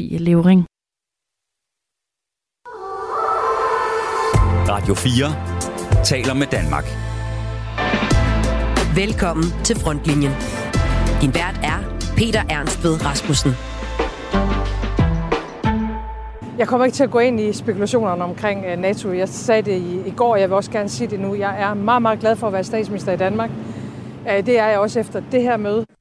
Fie Levering. Radio 4 taler med Danmark. Velkommen til Frontlinjen. Din vært er Peter Ernst ved Rasmussen. Jeg kommer ikke til at gå ind i spekulationerne omkring øh, NATO. Jeg sagde det i, i går, og jeg vil også gerne sige det nu. Jeg er meget, meget glad for at være statsminister i Danmark. Øh, det er jeg også efter det her møde.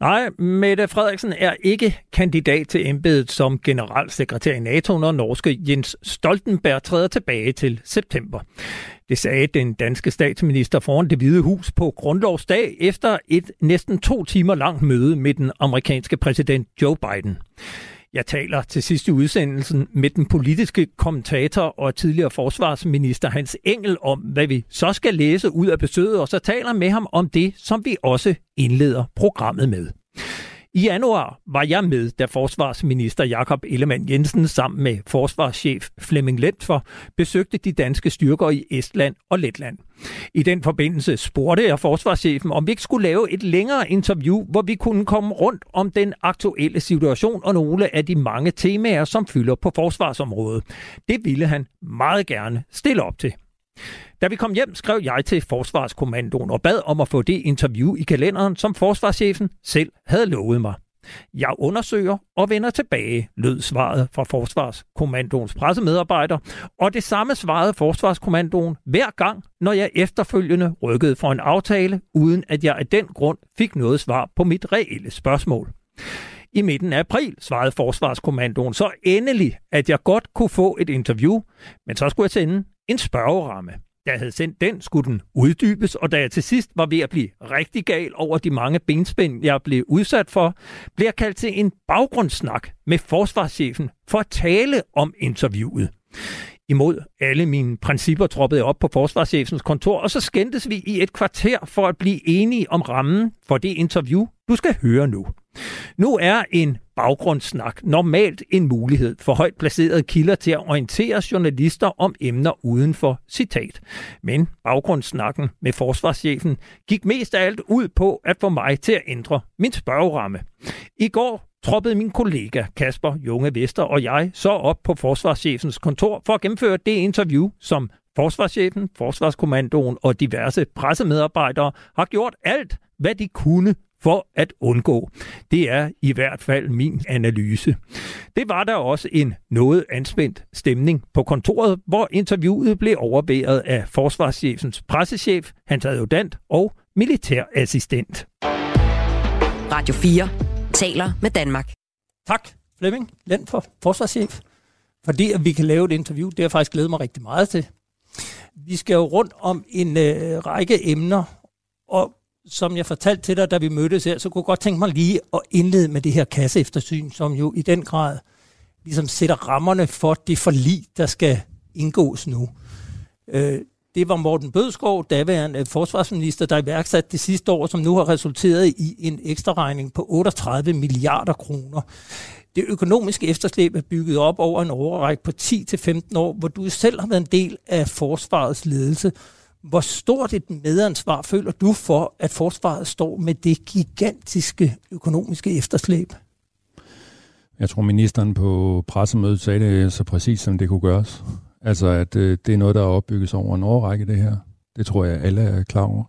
Nej, Mette Frederiksen er ikke kandidat til embedet som generalsekretær i NATO, når norske Jens Stoltenberg træder tilbage til september. Det sagde den danske statsminister foran det hvide hus på grundlovsdag efter et næsten to timer langt møde med den amerikanske præsident Joe Biden. Jeg taler til sidst i udsendelsen med den politiske kommentator og tidligere forsvarsminister Hans Engel om, hvad vi så skal læse ud af besøget, og så taler med ham om det, som vi også indleder programmet med. I januar var jeg med, da forsvarsminister Jakob Ellemann Jensen sammen med forsvarschef Flemming Lentfer besøgte de danske styrker i Estland og Letland. I den forbindelse spurgte jeg forsvarschefen, om vi ikke skulle lave et længere interview, hvor vi kunne komme rundt om den aktuelle situation og nogle af de mange temaer, som fylder på forsvarsområdet. Det ville han meget gerne stille op til. Da vi kom hjem, skrev jeg til Forsvarskommandoen og bad om at få det interview i kalenderen, som forsvarschefen selv havde lovet mig. Jeg undersøger og vender tilbage, lød svaret fra Forsvarskommandoens pressemedarbejder, og det samme svarede Forsvarskommandoen hver gang, når jeg efterfølgende rykkede for en aftale, uden at jeg af den grund fik noget svar på mit reelle spørgsmål. I midten af april svarede Forsvarskommandoen så endelig, at jeg godt kunne få et interview, men så skulle jeg sende en spørgeramme. Da jeg havde sendt den, skulle den uddybes, og da jeg til sidst var ved at blive rigtig gal over de mange benspænd, jeg blev udsat for, blev jeg kaldt til en baggrundssnak med forsvarschefen for at tale om interviewet. Imod alle mine principper troppede jeg op på forsvarschefens kontor, og så skændtes vi i et kvarter for at blive enige om rammen for det interview, du skal høre nu. Nu er en baggrundssnak normalt en mulighed for højt placerede kilder til at orientere journalister om emner uden for citat. Men baggrundssnakken med forsvarschefen gik mest af alt ud på at få mig til at ændre min spørgeramme. I går troppede min kollega Kasper Junge Vester og jeg så op på forsvarschefens kontor for at gennemføre det interview, som forsvarschefen, forsvarskommandoen og diverse pressemedarbejdere har gjort alt, hvad de kunne for at undgå. Det er i hvert fald min analyse. Det var der også en noget anspændt stemning på kontoret, hvor interviewet blev overværet af forsvarschefens pressechef, hans adjutant og militærassistent. Radio 4 taler med Danmark. Tak, Flemming Lend for forsvarschef. Fordi at vi kan lave et interview, det har jeg faktisk glædet mig rigtig meget til. Vi skal jo rundt om en øh, række emner, og som jeg fortalte til dig, da vi mødtes her, så kunne jeg godt tænke mig lige at indlede med det her kasseeftersyn, som jo i den grad ligesom sætter rammerne for det forlig, der skal indgås nu. Øh, det var Morten Bødskov, daværende forsvarsminister, der iværksatte det sidste år, som nu har resulteret i en ekstra regning på 38 milliarder kroner. Det økonomiske efterslæb er bygget op over en overrække på 10-15 år, hvor du selv har været en del af forsvarets ledelse. Hvor stort et medansvar føler du for, at forsvaret står med det gigantiske økonomiske efterslæb? Jeg tror, ministeren på pressemødet sagde det så præcis, som det kunne gøres. Altså, at øh, det er noget, der er opbygges over en årrække, det her. Det tror jeg, alle er klar over.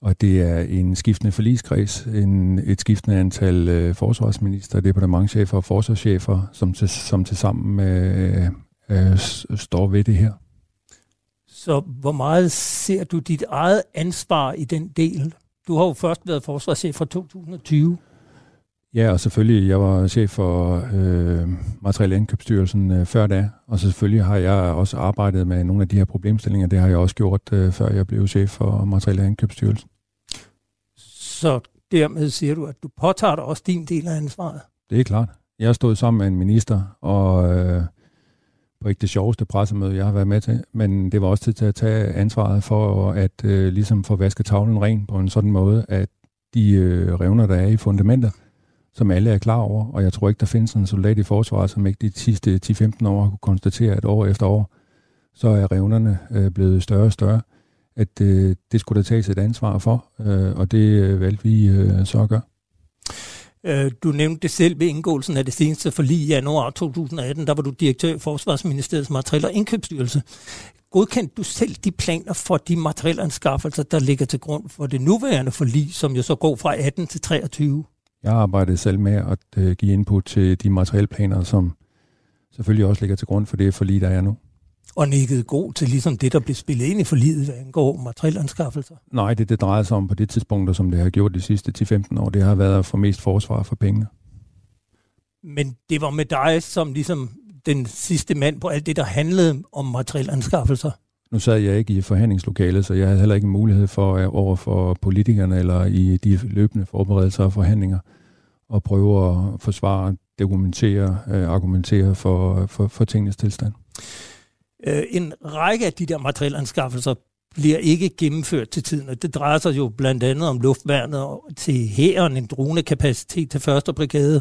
Og det er en skiftende forligskreds, en, et skiftende antal øh, forsvarsminister, departementchefer og forsvarschefer, som til, som til sammen øh, øh, står ved det her. Så hvor meget ser du dit eget ansvar i den del? Du har jo først været forsvarschef fra 2020. Ja, og selvfølgelig, jeg var chef for øh, Materiel Indkøbsstyrelsen øh, før da, og så selvfølgelig har jeg også arbejdet med nogle af de her problemstillinger. Det har jeg også gjort, øh, før jeg blev chef for Materiel Indkøbsstyrelsen. Så dermed siger du, at du påtager dig også din del af ansvaret? Det er klart. Jeg stået sammen med en minister, og øh, på ikke det sjoveste pressemøde, jeg har været med til, men det var også tid til at tage ansvaret for at øh, ligesom få vasket tavlen ren på en sådan måde, at de øh, revner, der er i fundamentet, som alle er klar over, og jeg tror ikke, der findes en soldat i forsvaret, som ikke de sidste 10-15 år har kunne konstatere, at år efter år, så er revnerne øh, blevet større og større, at øh, det skulle der tages et ansvar for, øh, og det øh, valgte vi øh, så at gøre. Øh, du nævnte det selv ved indgåelsen af det seneste forlig i januar 2018. Der var du direktør i Forsvarsministeriets materiel- og indkøbsstyrelse. Godkendte du selv de planer for de materielanskaffelser, der ligger til grund for det nuværende forlig, som jo så går fra 18 til 23? Jeg arbejdede selv med at øh, give input til de materielplaner, som selvfølgelig også ligger til grund for det forlig, der er nu. Og nikket god til ligesom det, der blev spillet ind i forliget, hvad angår materielanskaffelser? Nej, det det drejer sig om på det tidspunkt, som det har gjort de sidste 10-15 år, det har været at få mest forsvar for pengene. Men det var med dig som ligesom den sidste mand på alt det, der handlede om materielanskaffelser? Nu sad jeg ikke i forhandlingslokalet, så jeg havde heller ikke mulighed for øh, over for politikerne eller i de løbende forberedelser og forhandlinger at prøve at forsvare, dokumentere, øh, argumentere for, for, for tingens tilstand. Øh, en række af de der materielanskaffelser bliver ikke gennemført til tiden, og det drejer sig jo blandt andet om luftværnet til hæren, en dronekapacitet til første brigade,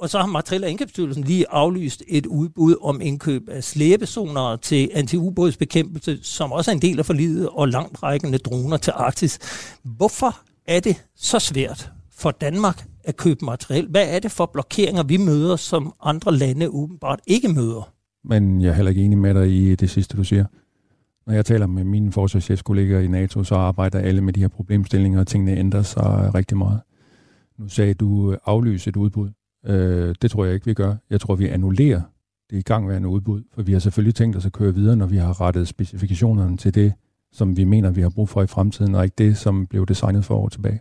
og så har Materiel- og Indkøbsstyrelsen lige aflyst et udbud om indkøb af slæbezoner til antiubådsbekæmpelse, som også er en del af forlidet, og langt rækkende droner til Arktis. Hvorfor er det så svært for Danmark at købe materiel? Hvad er det for blokeringer, vi møder, som andre lande åbenbart ikke møder? Men jeg er heller ikke enig med dig i det sidste, du siger. Når jeg taler med mine forsvarschefskolleger i NATO, så arbejder alle med de her problemstillinger, og tingene ændrer sig rigtig meget. Nu sagde du øh, aflyse et udbud. Øh, det tror jeg ikke, vi gør. Jeg tror, vi annullerer det i gangværende udbud, for vi har selvfølgelig tænkt os at køre videre, når vi har rettet specifikationerne til det, som vi mener, vi har brug for i fremtiden, og ikke det, som blev designet for år tilbage.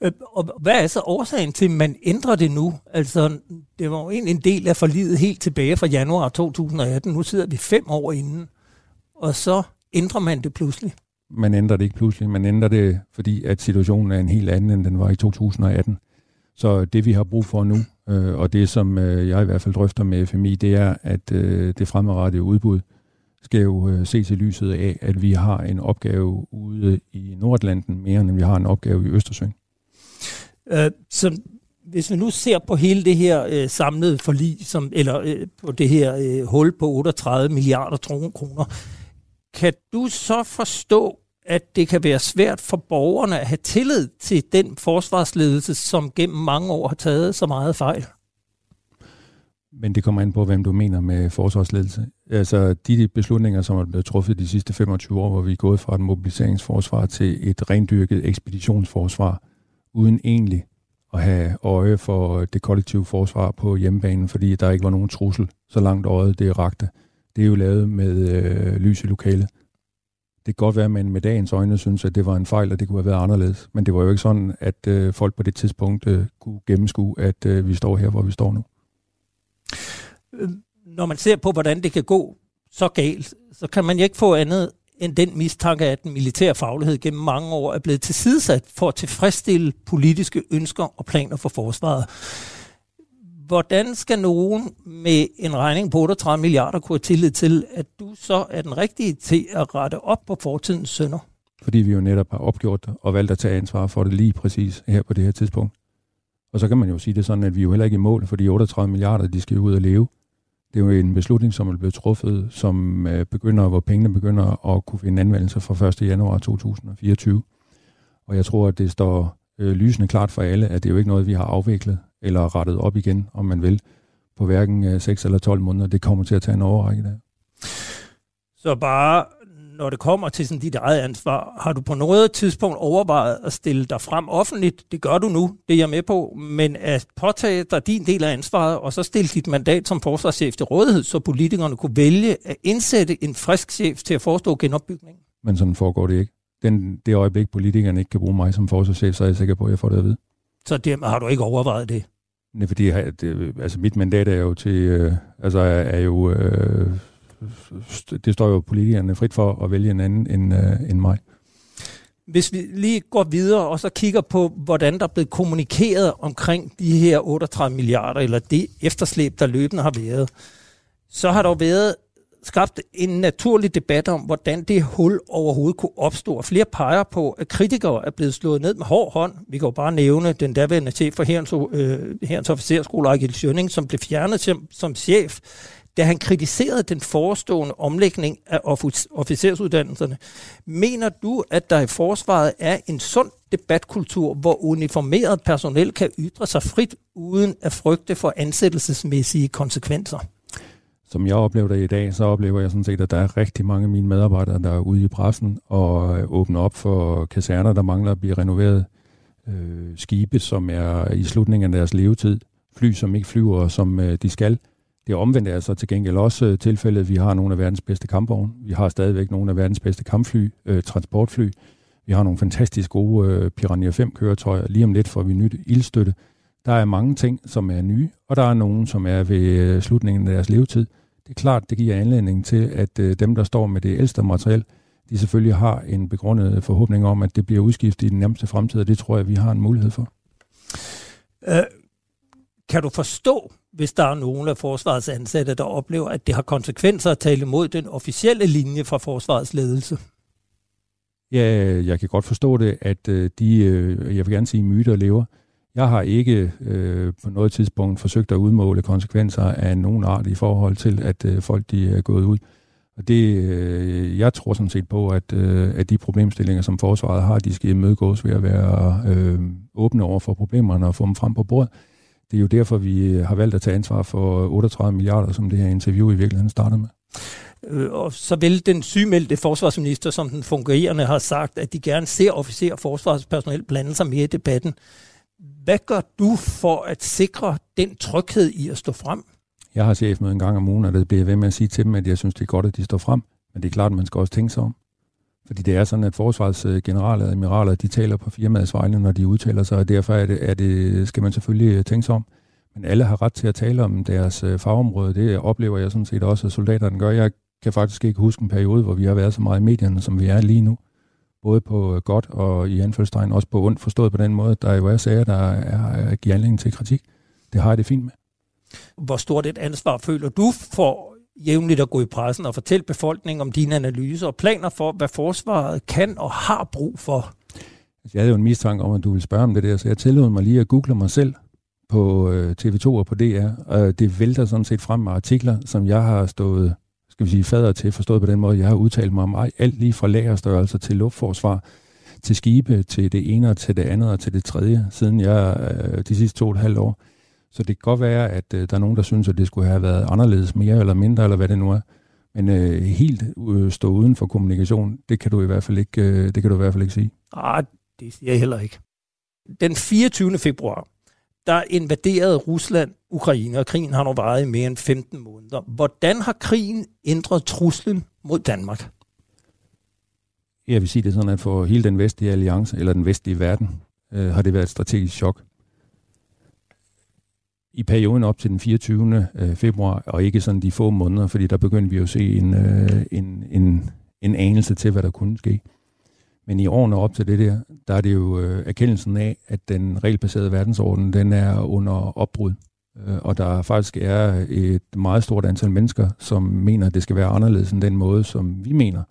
Øh, og hvad er så årsagen til, at man ændrer det nu? Altså, det var jo en del af forlidet helt tilbage fra januar 2018. Nu sidder vi fem år inden, og så ændrer man det pludselig. Man ændrer det ikke pludselig. Man ændrer det, fordi at situationen er en helt anden, end den var i 2018. Så det, vi har brug for nu, øh, og det, som øh, jeg i hvert fald drøfter med FMI, det er, at øh, det fremadrettede udbud skal jo øh, ses i lyset af, at vi har en opgave ude i Nordlanden mere, end vi har en opgave i Østersøen. Øh, så hvis vi nu ser på hele det her øh, samlede forlig, som, eller øh, på det her øh, hul på 38 milliarder kroner, kan du så forstå, at det kan være svært for borgerne at have tillid til den forsvarsledelse, som gennem mange år har taget så meget fejl? Men det kommer an på, hvem du mener med forsvarsledelse. Altså de beslutninger, som er blevet truffet de sidste 25 år, hvor vi er gået fra et mobiliseringsforsvar til et rendyrket ekspeditionsforsvar, uden egentlig at have øje for det kollektive forsvar på hjemmebanen, fordi der ikke var nogen trussel, så langt øjet det rakte. Det er jo lavet med øh, lys i lokalet. Det kan godt være, at man med dagens øjne synes, at det var en fejl, og det kunne have været anderledes. Men det var jo ikke sådan, at øh, folk på det tidspunkt øh, kunne gennemskue, at øh, vi står her, hvor vi står nu. Øh, når man ser på, hvordan det kan gå så galt, så kan man ikke få andet end den mistanke, at den militære faglighed gennem mange år er blevet tilsidesat for at tilfredsstille politiske ønsker og planer for forsvaret. Hvordan skal nogen med en regning på 38 milliarder kunne have tillid til, at du så er den rigtige til at rette op på fortidens sønder? Fordi vi jo netop har opgjort det og valgt at tage ansvar for det lige præcis her på det her tidspunkt. Og så kan man jo sige det sådan, at vi er jo heller ikke i mål, for de 38 milliarder, de skal jo ud og leve. Det er jo en beslutning, som er blevet truffet, som øh, begynder, hvor pengene begynder at kunne finde anvendelse fra 1. januar 2024. Og jeg tror, at det står øh, lysende klart for alle, at det er jo ikke noget, vi har afviklet eller rettet op igen, om man vil, på hverken øh, 6 eller 12 måneder. Det kommer til at tage en overrække der. Så bare når det kommer til sådan dit eget ansvar, har du på noget tidspunkt overvejet at stille dig frem offentligt? Det gør du nu, det er jeg med på, men at påtage dig din del af ansvaret, og så stille dit mandat som forsvarschef til rådighed, så politikerne kunne vælge at indsætte en frisk chef til at forestå genopbygningen? Men sådan foregår det ikke. Den, det øjeblik, politikerne ikke kan bruge mig som forsvarschef, så er jeg sikker på, at jeg får det at vide. Så det, har du ikke overvejet det? Nej, fordi det, altså mit mandat er jo til, øh, altså er, er jo øh, det står jo politikerne frit for at vælge en anden end, øh, end mig. Hvis vi lige går videre og så kigger på, hvordan der er blevet kommunikeret omkring de her 38 milliarder, eller det efterslæb, der løbende har været, så har der jo været skabt en naturlig debat om, hvordan det hul overhovedet kunne opstå. Flere peger på, at kritikere er blevet slået ned med hård hånd. Vi kan jo bare nævne den daværende chef for Herrens, øh, Herrens Officerskole, Ejgil Schønning, som blev fjernet som, som chef da han kritiserede den forestående omlægning af officersuddannelserne. Mener du, at der i forsvaret er en sund debatkultur, hvor uniformeret personel kan ytre sig frit, uden at frygte for ansættelsesmæssige konsekvenser? Som jeg oplever det i dag, så oplever jeg sådan set, at der er rigtig mange af mine medarbejdere, der er ude i pressen og øh, åbner op for kaserner, der mangler at blive renoveret. Øh, skibe, som er i slutningen af deres levetid. Fly, som ikke flyver, som øh, de skal. Det omvendte er så til gengæld også øh, tilfældet. Vi har nogle af verdens bedste kampvogne. Vi har stadigvæk nogle af verdens bedste kampfly, øh, transportfly. Vi har nogle fantastisk gode øh, Piranha 5-køretøjer. Lige om lidt får vi nyt ildstøtte. Der er mange ting, som er nye, og der er nogle, som er ved øh, slutningen af deres levetid. Det er klart, det giver anledning til, at øh, dem, der står med det ældste materiel, de selvfølgelig har en begrundet forhåbning om, at det bliver udskiftet i den nærmeste fremtid, og det tror jeg, vi har en mulighed for. Øh, kan du forstå, hvis der er nogen af forsvarets ansatte, der oplever, at det har konsekvenser at tale imod den officielle linje fra forsvarets ledelse? Ja, jeg kan godt forstå det, at øh, de, øh, jeg vil gerne sige, myter lever. Jeg har ikke øh, på noget tidspunkt forsøgt at udmåle konsekvenser af nogen art i forhold til, at øh, folk de er gået ud. Og det, øh, jeg tror sådan set på, at, øh, at de problemstillinger, som forsvaret har, de skal imødegås ved at være øh, åbne over for problemerne og få dem frem på bordet. Det er jo derfor, vi har valgt at tage ansvar for 38 milliarder, som det her interview i virkeligheden startede med. Øh, og så vil den sygemeldte forsvarsminister, som den fungerende har sagt, at de gerne ser officer og forsvarspersonel blande sig mere i debatten. Hvad gør du for at sikre den tryghed i at stå frem? Jeg har chefmøde en gang om ugen, og det bliver ved med at sige til dem, at jeg synes, det er godt, at de står frem. Men det er klart, at man skal også tænke sig om. Fordi det er sådan, at forsvarets øh, generaler og admiraler, de taler på firmaets vegne, når de udtaler sig, og derfor er det, er det, skal man selvfølgelig øh, tænke sig om. Men alle har ret til at tale om deres øh, fagområde. Det oplever jeg sådan set også, at soldaterne gør. Jeg kan faktisk ikke huske en periode, hvor vi har været så meget i medierne, som vi er lige nu. Både på godt og i anfølgelsestegn også på ondt, forstået på den måde, der jo er sager, der er, er giver anledning til kritik. Det har jeg det fint med. Hvor stort et ansvar føler du for jævnligt at gå i pressen og fortælle befolkningen om dine analyser og planer for, hvad forsvaret kan og har brug for? Altså, jeg havde jo en mistanke om, at du ville spørge om det der, så jeg tillod mig lige at google mig selv på øh, TV2 og på DR, og det vælter sådan set frem med artikler, som jeg har stået, skal vi sige, fader til, forstået på den måde, jeg har udtalt mig om alt lige fra lagerstørrelser til luftforsvar, til skibe, til det ene og til det andet og til det tredje, siden jeg øh, de sidste to og et halvt år så det kan godt være, at øh, der er nogen, der synes, at det skulle have været anderledes mere eller mindre, eller hvad det nu er. Men øh, helt øh, stå uden for kommunikation, det kan du i hvert fald ikke, øh, det kan du i hvert fald ikke sige. Ah, det siger jeg heller ikke. Den 24. februar, der invaderede Rusland Ukraine, og krigen har nu varet i mere end 15 måneder. Hvordan har krigen ændret truslen mod Danmark? Jeg vil sige det sådan, at for hele den vestlige alliance, eller den vestlige verden, øh, har det været et strategisk chok i perioden op til den 24. Øh, februar, og ikke sådan de få måneder, fordi der begyndte vi jo at se en, øh, en, en, en anelse til, hvad der kunne ske. Men i årene op til det der, der er det jo øh, erkendelsen af, at den regelbaserede verdensorden, den er under opbrud. Og der faktisk er et meget stort antal mennesker, som mener, at det skal være anderledes end den måde, som vi mener,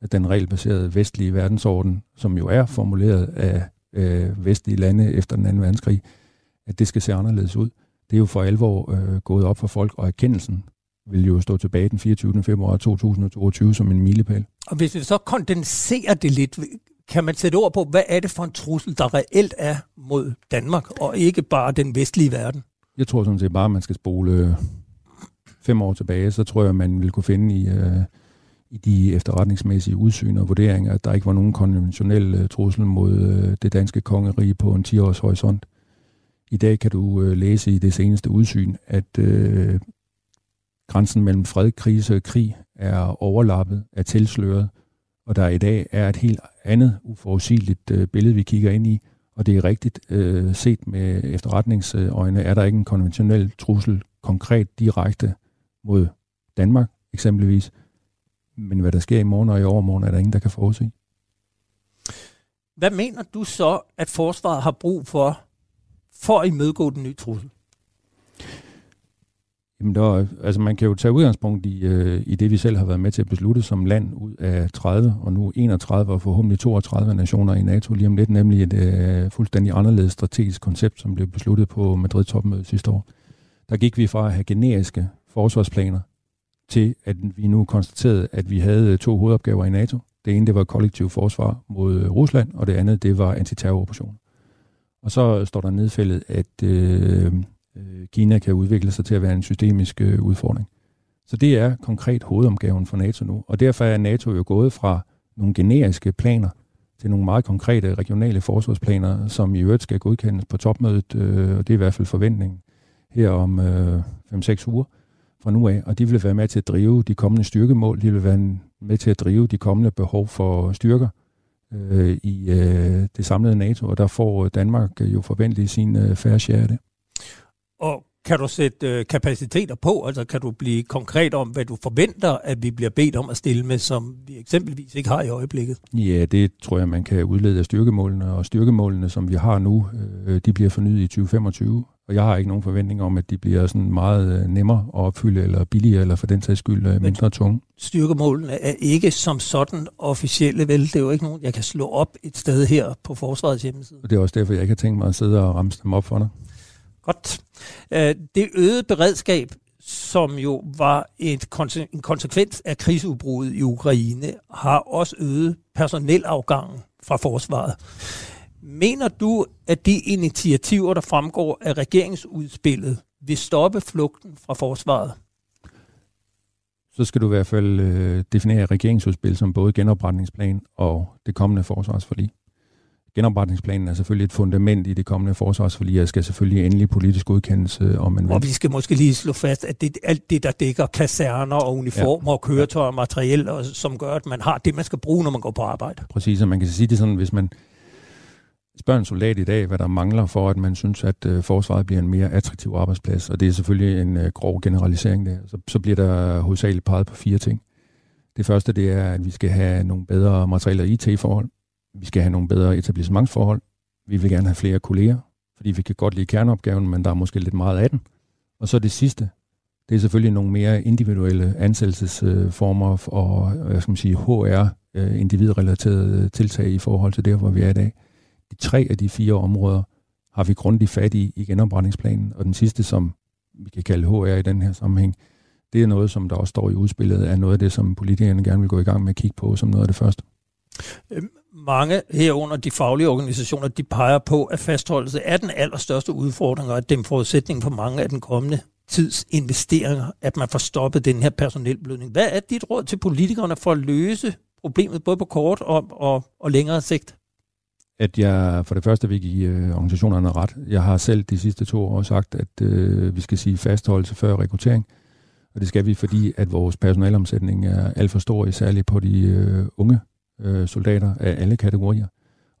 at den regelbaserede vestlige verdensorden, som jo er formuleret af øh, vestlige lande efter den anden verdenskrig, at det skal se anderledes ud det er jo for alvor øh, gået op for folk, og erkendelsen vil jo stå tilbage den 24. februar 2022 som en milepæl. Og hvis vi så kondenserer det lidt, kan man sætte ord på, hvad er det for en trussel, der reelt er mod Danmark, og ikke bare den vestlige verden? Jeg tror sådan set bare, at man skal spole øh, fem år tilbage, så tror jeg, man vil kunne finde i, øh, i de efterretningsmæssige udsyn og vurderinger, at der ikke var nogen konventionel øh, trussel mod øh, det danske kongerige på en 10-års horisont. I dag kan du øh, læse i det seneste udsyn, at øh, grænsen mellem fred, krise og krig er overlappet, er tilsløret, og der i dag er et helt andet uforudsigeligt øh, billede, vi kigger ind i, og det er rigtigt øh, set med efterretningsøjne, er der ikke en konventionel trussel konkret direkte mod Danmark eksempelvis, men hvad der sker i morgen og i overmorgen, er der ingen, der kan forudse. Hvad mener du så, at forsvaret har brug for for at imødegå den nye trussel? Jamen der, altså man kan jo tage udgangspunkt i, øh, i det, vi selv har været med til at beslutte som land ud af 30, og nu 31 og forhåbentlig 32 nationer i NATO lige om lidt, nemlig et øh, fuldstændig anderledes strategisk koncept, som blev besluttet på Madrid-topmødet sidste år. Der gik vi fra at have generiske forsvarsplaner til, at vi nu konstaterede, at vi havde øh, to hovedopgaver i NATO. Det ene, det var kollektiv forsvar mod Rusland, og det andet, det var antiterroroperation. Og så står der nedfældet, at øh, øh, Kina kan udvikle sig til at være en systemisk øh, udfordring. Så det er konkret hovedopgaven for NATO nu. Og derfor er NATO jo gået fra nogle generiske planer til nogle meget konkrete regionale forsvarsplaner, som i øvrigt skal godkendes på topmødet, øh, og det er i hvert fald forventningen her om øh, 5-6 uger fra nu af, og de vil være med til at drive de kommende styrkemål, de vil være med til at drive de kommende behov for styrker øh, i øh, det samlede NATO, og der får Danmark jo forventeligt sin øh, færre share af det. Og kan du sætte øh, kapaciteter på? Altså kan du blive konkret om, hvad du forventer, at vi bliver bedt om at stille med, som vi eksempelvis ikke har i øjeblikket? Ja, det tror jeg, man kan udlede af styrkemålene, og styrkemålene, som vi har nu, øh, de bliver fornyet i 2025. Og jeg har ikke nogen forventning om, at de bliver sådan meget øh, nemmere at opfylde, eller billigere, eller for den sags skyld øh, mindre tunge. Styrkemålene er ikke som sådan officielle, vel? Det er jo ikke nogen, jeg kan slå op et sted her på Forsvarets hjemmeside. Og det er også derfor, jeg ikke har tænkt mig at sidde og ramse dem op for dig. Godt. Øh, det øgede beredskab, som jo var et en konsekvens af krigsudbruddet i Ukraine, har også øget personelafgangen fra forsvaret. Mener du, at de initiativer, der fremgår af regeringsudspillet, vil stoppe flugten fra forsvaret? Så skal du i hvert fald øh, definere regeringsudspil som både genopretningsplan og det kommende forsvarsforlig genopretningsplanen er selvfølgelig et fundament i det kommende forsvarsforlig, og skal selvfølgelig endelig politisk godkendelse om man vil. Og vi skal måske lige slå fast, at det, alt det, der dækker kaserner og uniformer ja. og køretøjer og materiel, og, som gør, at man har det, man skal bruge, når man går på arbejde. Præcis, og man kan sige det sådan, hvis man Spørg en soldat i dag, hvad der mangler for, at man synes, at øh, forsvaret bliver en mere attraktiv arbejdsplads, og det er selvfølgelig en øh, grov generalisering der, så, så bliver der hovedsageligt peget på fire ting. Det første, det er, at vi skal have nogle bedre materielle IT-forhold. Vi skal have nogle bedre etablissementsforhold. Vi vil gerne have flere kolleger, fordi vi kan godt lide kerneopgaven, men der er måske lidt meget af den. Og så det sidste, det er selvfølgelig nogle mere individuelle ansættelsesformer og øh, hvad skal man sige, HR-individrelaterede øh, tiltag i forhold til der, hvor vi er i dag. De tre af de fire områder har vi grundigt fat i i genopretningsplanen, og den sidste, som vi kan kalde HR i den her sammenhæng, det er noget, som der også står i udspillet, er noget af det, som politikerne gerne vil gå i gang med at kigge på som noget af det første. Øhm, mange herunder de faglige organisationer, de peger på, at fastholdelse er den allerstørste udfordring, og at den forudsætning for mange af den kommende tids investeringer, at man får stoppet den her personelblødning. Hvad er dit råd til politikerne for at løse problemet både på kort og, og, og længere sigt? At jeg for det første vil give øh, organisationerne ret. Jeg har selv de sidste to år sagt, at øh, vi skal sige fastholdelse før rekruttering. Og det skal vi, fordi at vores personalomsætning er alt for stor, særligt på de øh, unge øh, soldater af alle kategorier.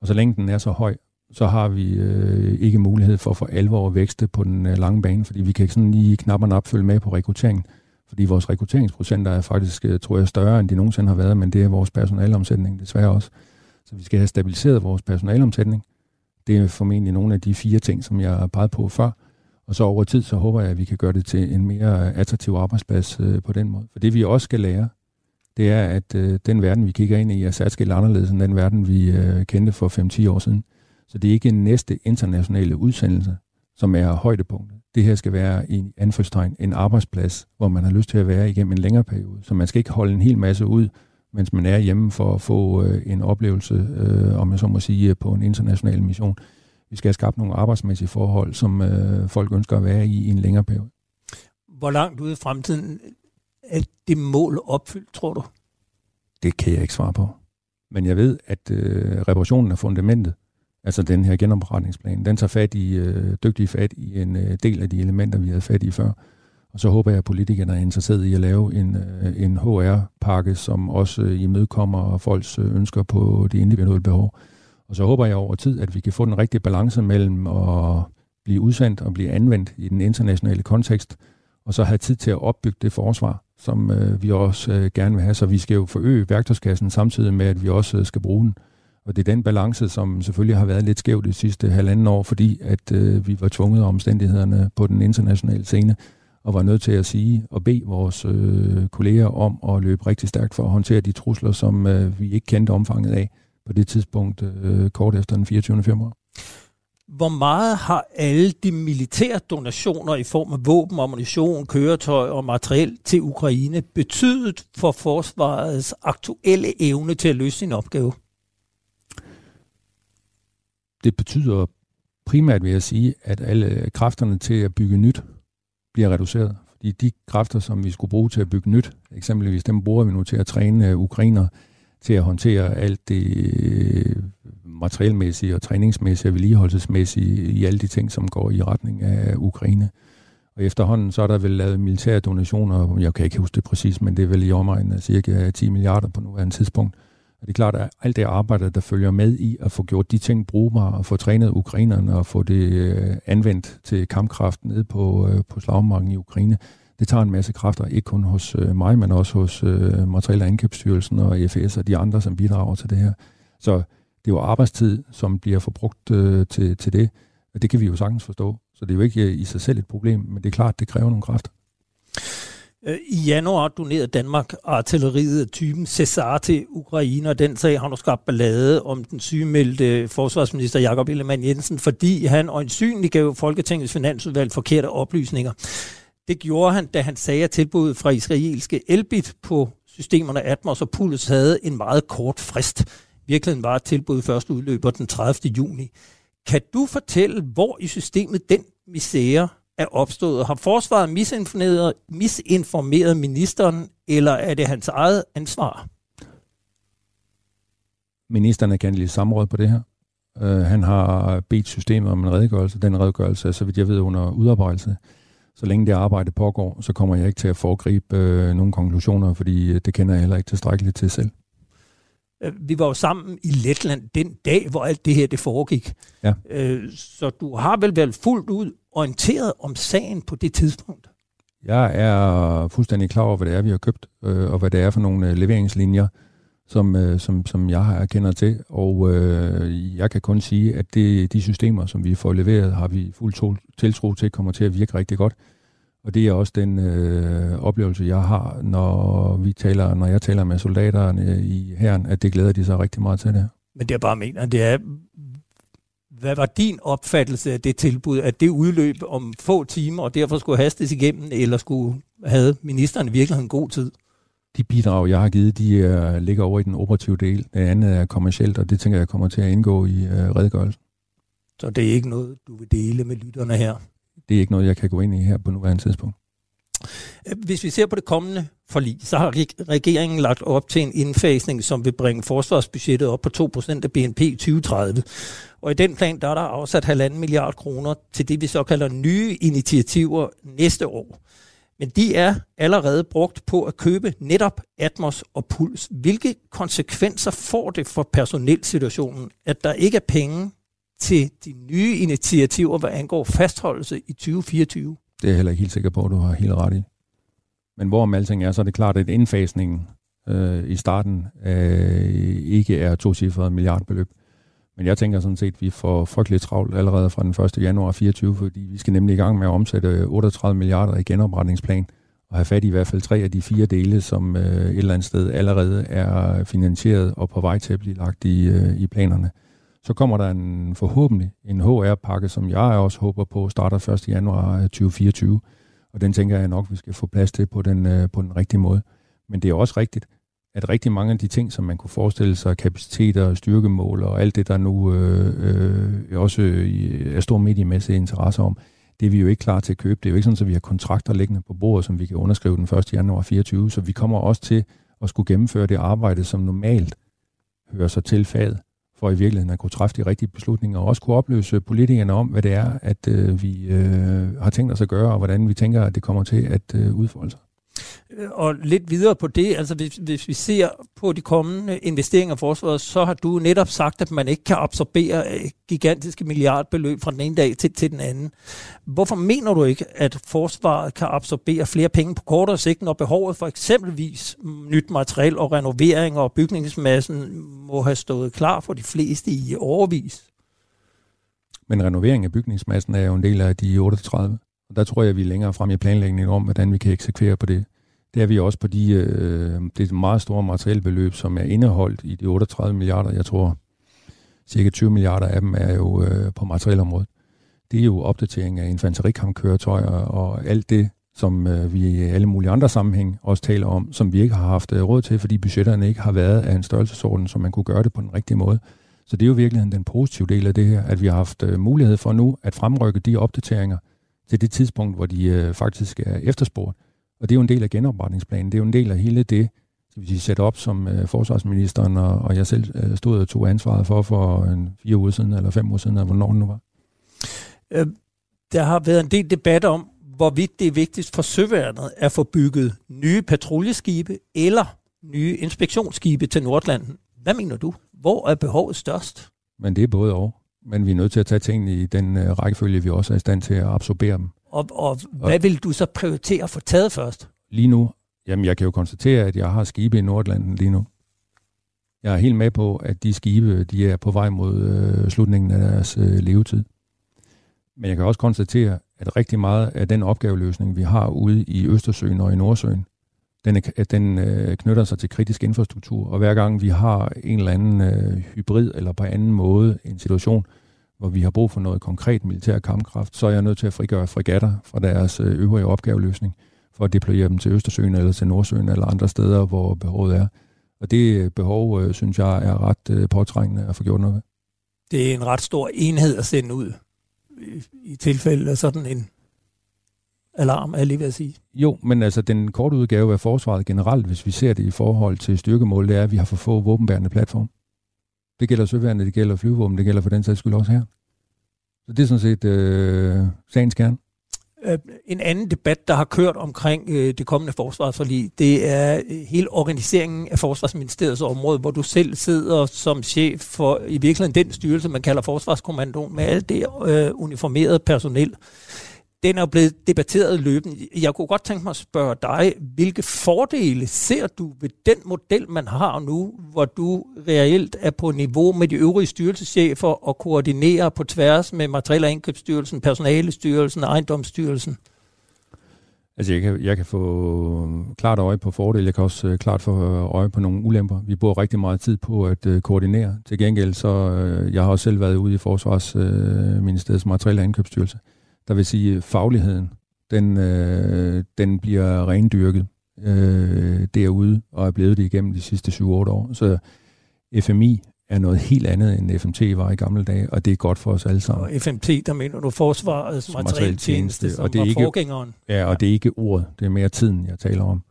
Og så længe den er så høj, så har vi øh, ikke mulighed for for alvor at vækste på den øh, lange bane, fordi vi kan ikke sådan lige knap og nap følge med på rekrutteringen. Fordi vores rekrutteringsprocenter er faktisk, øh, tror jeg, større, end de nogensinde har været, men det er vores personalomsætning desværre også. Så vi skal have stabiliseret vores personalomsætning. Det er formentlig nogle af de fire ting, som jeg har peget på før. Og så over tid, så håber jeg, at vi kan gøre det til en mere attraktiv arbejdsplads øh, på den måde. For det vi også skal lære, det er, at øh, den verden, vi kigger ind i, er særskilt anderledes end den verden, vi øh, kendte for 5-10 år siden. Så det er ikke en næste internationale udsendelse, som er højdepunktet. Det her skal være i anførstegn en arbejdsplads, hvor man har lyst til at være igennem en længere periode. Så man skal ikke holde en hel masse ud, mens man er hjemme for at få øh, en oplevelse, øh, om jeg så må sige, på en international mission. Vi skal have skabt nogle arbejdsmæssige forhold, som øh, folk ønsker at være i i en længere periode. Hvor langt ude i fremtiden er det mål opfyldt, tror du? Det kan jeg ikke svare på. Men jeg ved, at øh, reparationen af fundamentet, altså den her genopretningsplan, den tager fat i, øh, dygtig fat i en øh, del af de elementer, vi havde fat i før. Og så håber jeg, at politikerne er interesseret i at lave en, øh, en HR-pakke, som også øh, imødekommer folks øh, ønsker på de individuelle behov. Og så håber jeg over tid, at vi kan få den rigtige balance mellem at blive udsendt og blive anvendt i den internationale kontekst, og så have tid til at opbygge det forsvar, som øh, vi også øh, gerne vil have. Så vi skal jo forøge værktøjskassen samtidig med, at vi også øh, skal bruge den. Og det er den balance, som selvfølgelig har været lidt skævt de sidste halvanden år, fordi at øh, vi var tvunget af omstændighederne på den internationale scene, og var nødt til at sige og bede vores øh, kolleger om at løbe rigtig stærkt for at håndtere de trusler, som øh, vi ikke kendte omfanget af på det tidspunkt øh, kort efter den 24. februar. Hvor meget har alle de militære donationer i form af våben, ammunition, køretøj og materiel til Ukraine betydet for forsvarets aktuelle evne til at løse sin opgave? Det betyder primært, vil jeg sige, at alle kræfterne til at bygge nyt bliver reduceret. Fordi de kræfter, som vi skulle bruge til at bygge nyt, eksempelvis dem bruger vi nu til at træne ukrainer til at håndtere alt det øh, materielmæssige og træningsmæssige og vedligeholdelsesmæssige i alle de ting, som går i retning af Ukraine. Og efterhånden så er der vel lavet militære donationer, jeg kan ikke huske det præcis, men det er vel i omegnen af cirka 10 milliarder på nuværende tidspunkt. Og det er klart, at alt det arbejde, der følger med i at få gjort de ting brugbare, og få trænet ukrainerne og få det øh, anvendt til kampkraft nede på, øh, på slagmarken i Ukraine, det tager en masse kræfter, ikke kun hos øh, mig, men også hos Materiel- og Indkøbsstyrelsen og EFS og de andre, som bidrager til det her. Så det er jo arbejdstid, som bliver forbrugt øh, til, til det, og det kan vi jo sagtens forstå. Så det er jo ikke i sig selv et problem, men det er klart, det kræver nogle kræfter. I januar donerede Danmark artilleriet af typen Cesar til Ukraine, og den sag har nu skabt ballade om den sygemeldte forsvarsminister Jakob Ellemann Jensen, fordi han øjensynligt gav Folketingets finansudvalg forkerte oplysninger. Det gjorde han, da han sagde, at tilbuddet fra israelske Elbit på systemerne Atmos og Puls havde en meget kort frist. Virkeligheden var, at tilbuddet først udløber den 30. juni. Kan du fortælle, hvor i systemet den misære er opstået? Har forsvaret misinformeret, misinformeret ministeren, eller er det hans eget ansvar? Ministeren er kendt samråd på det her. Uh, han har bedt systemet om en redegørelse. Den redegørelse er, så vidt jeg ved, under udarbejdelse. Så længe det arbejde pågår, så kommer jeg ikke til at foregribe uh, nogle konklusioner, fordi det kender jeg heller ikke tilstrækkeligt til selv. Øh, vi var jo sammen i Letland den dag, hvor alt det her det foregik. Ja. Øh, så du har vel været fuldt ud orienteret om sagen på det tidspunkt? Jeg er fuldstændig klar over, hvad det er, vi har købt, øh, og hvad det er for nogle leveringslinjer, som, som, som jeg har kender til. Og øh, jeg kan kun sige, at det, de systemer, som vi får leveret, har vi fuld tiltro til, kommer til at virke rigtig godt. Og det er også den øh, oplevelse, jeg har, når vi taler, når jeg taler med soldaterne i herren, at det glæder de sig rigtig meget til det. Men det er bare mener, det er, hvad var din opfattelse af det tilbud, at det udløb om få timer, og derfor skulle hastes igennem, eller skulle have ministeren i virkeligheden en god tid? De bidrag, jeg har givet, de er, ligger over i den operative del. Det andet er kommercielt, og det tænker jeg kommer til at indgå i øh, redegørelsen. Så det er ikke noget, du vil dele med lytterne her? det er ikke noget, jeg kan gå ind i her på nuværende tidspunkt. Øh, hvis vi ser på det kommende forlig, så har regeringen lagt op til en indfasning, som vil bringe forsvarsbudgettet op på 2% af BNP i 2030. Og i den plan, der er der afsat 1,5 milliard kroner til det, vi så kalder nye initiativer næste år. Men de er allerede brugt på at købe netop Atmos og Puls. Hvilke konsekvenser får det for personelsituationen, at der ikke er penge til de nye initiativer, hvad angår fastholdelse i 2024? Det er jeg heller ikke helt sikker på, at du har helt ret i. Men hvor alting er, så er det klart, at indfasningen øh, i starten øh, ikke er to cifrede milliardbeløb. Men jeg tænker sådan set, at vi får frygteligt travlt allerede fra den 1. januar 24, fordi vi skal nemlig i gang med at omsætte 38 milliarder i genopretningsplan og have fat i i hvert fald tre af de fire dele, som øh, et eller andet sted allerede er finansieret og på vej til at blive lagt i, øh, i planerne. Så kommer der en forhåbentlig en HR-pakke, som jeg også håber på starter 1. januar øh, 2024. Og den tænker jeg nok, vi skal få plads til på den, øh, på den rigtige måde. Men det er også rigtigt, at rigtig mange af de ting, som man kunne forestille sig, kapaciteter, styrkemål og alt det, der nu øh, øh, også er stor mediemæssig interesse om, det er vi jo ikke klar til at købe. Det er jo ikke sådan, at vi har kontrakter liggende på bordet, som vi kan underskrive den 1. januar 24. Så vi kommer også til at skulle gennemføre det arbejde, som normalt hører sig til faget for i virkeligheden at kunne træffe de rigtige beslutninger, og også kunne opløse politikerne om, hvad det er, at øh, vi øh, har tænkt os at gøre, og hvordan vi tænker, at det kommer til at øh, udfolde sig. Øh, og lidt videre på det, altså hvis, hvis vi ser på de kommende investeringer i forsvaret, så har du netop sagt, at man ikke kan absorbere øh, gigantiske milliardbeløb fra den ene dag til, til den anden. Hvorfor mener du ikke, at forsvaret kan absorbere flere penge på kortere sigt, når behovet for eksempelvis nyt materiel og renovering og bygningsmassen må have stået klar for de fleste i overvis? Men renovering af bygningsmassen er jo en del af de 38. Og der tror jeg, at vi er længere frem i planlægningen om, hvordan vi kan eksekvere på det. Det er vi også på de, øh, det meget store materielbeløb, som er indeholdt i de 38 milliarder. Jeg tror, cirka 20 milliarder af dem er jo øh, på materielområdet. Det er jo opdatering af infanterikampkøretøjer og alt det, som øh, vi i alle mulige andre sammenhæng også taler om, som vi ikke har haft øh, råd til, fordi budgetterne ikke har været af en størrelsesorden, så man kunne gøre det på den rigtige måde. Så det er jo virkelig den positive del af det her, at vi har haft øh, mulighed for nu at fremrykke de opdateringer til det tidspunkt, hvor de øh, faktisk er efterspurgt. Og det er jo en del af genopretningsplanen. Det er jo en del af hele det, som vi sætter op, som øh, forsvarsministeren og, og jeg selv øh, stod og tog ansvaret for for en fire uger siden, eller fem uger siden, eller hvornår det nu var. Øh, der har været en del debat om, hvorvidt det er vigtigst for søværnet at få bygget nye patruljeskibe eller nye inspektionsskibe til Nordlanden. Hvad mener du? Hvor er behovet størst? Men det er både og. Men vi er nødt til at tage tingene i den uh, rækkefølge, vi også er i stand til at absorbere dem. Og, og hvad vil du så prioritere at få taget først? Lige nu, jamen jeg kan jo konstatere, at jeg har skibe i Nordlanden lige nu. Jeg er helt med på, at de skibe, de er på vej mod øh, slutningen af deres øh, levetid. Men jeg kan også konstatere, at rigtig meget af den opgaveløsning, vi har ude i Østersøen og i Nordsøen, den, er, den øh, knytter sig til kritisk infrastruktur. Og hver gang vi har en eller anden øh, hybrid eller på anden måde en situation, hvor vi har brug for noget konkret militær kampkraft, så er jeg nødt til at frigøre fregatter fra deres øh, øvrige opgaveløsning for at deployere dem til Østersøen eller til Nordsøen eller andre steder, hvor behovet er. Og det behov, øh, synes jeg, er ret øh, påtrængende at få gjort noget ved. Det er en ret stor enhed at sende ud i, i tilfælde af sådan en alarm, er jeg lige ved at sige. Jo, men altså den korte udgave af forsvaret generelt, hvis vi ser det i forhold til styrkemål, det er, at vi har for få våbenbærende platform. Det gælder søværende, det gælder flyvåben, det gælder for den sags skyld også her. Så det er sådan set øh, sagens kerne. Øh, en anden debat, der har kørt omkring øh, det kommende forsvarsforlig, det er øh, hele organiseringen af Forsvarsministeriets område, hvor du selv sidder som chef for i virkeligheden den styrelse, man kalder Forsvarskommandoen, med alt det øh, uniformerede personel den er blevet debatteret løbende. Jeg kunne godt tænke mig at spørge dig, hvilke fordele ser du ved den model, man har nu, hvor du reelt er på niveau med de øvrige styrelseschefer og koordinerer på tværs med Materiel- og Indkøbsstyrelsen, Personalestyrelsen og Ejendomsstyrelsen? Altså, jeg kan, jeg kan få øh, klart øje på fordele. Jeg kan også øh, klart få øh, øje på nogle ulemper. Vi bruger rigtig meget tid på at øh, koordinere. Til gengæld, så øh, jeg har også selv været ude i Forsvarsministeriets øh, Materiel- og Indkøbsstyrelse der vil sige, fagligheden, den, øh, den bliver rendyrket øh, derude, og er blevet det igennem de sidste 7-8 år. Så FMI er noget helt andet, end FMT var i gamle dage, og det er godt for os alle sammen. Og FMT, der mener du Forsvarets materieltjeneste, som og det er ikke, forgængeren. Ja, og det er ikke ordet, det er mere tiden, jeg taler om.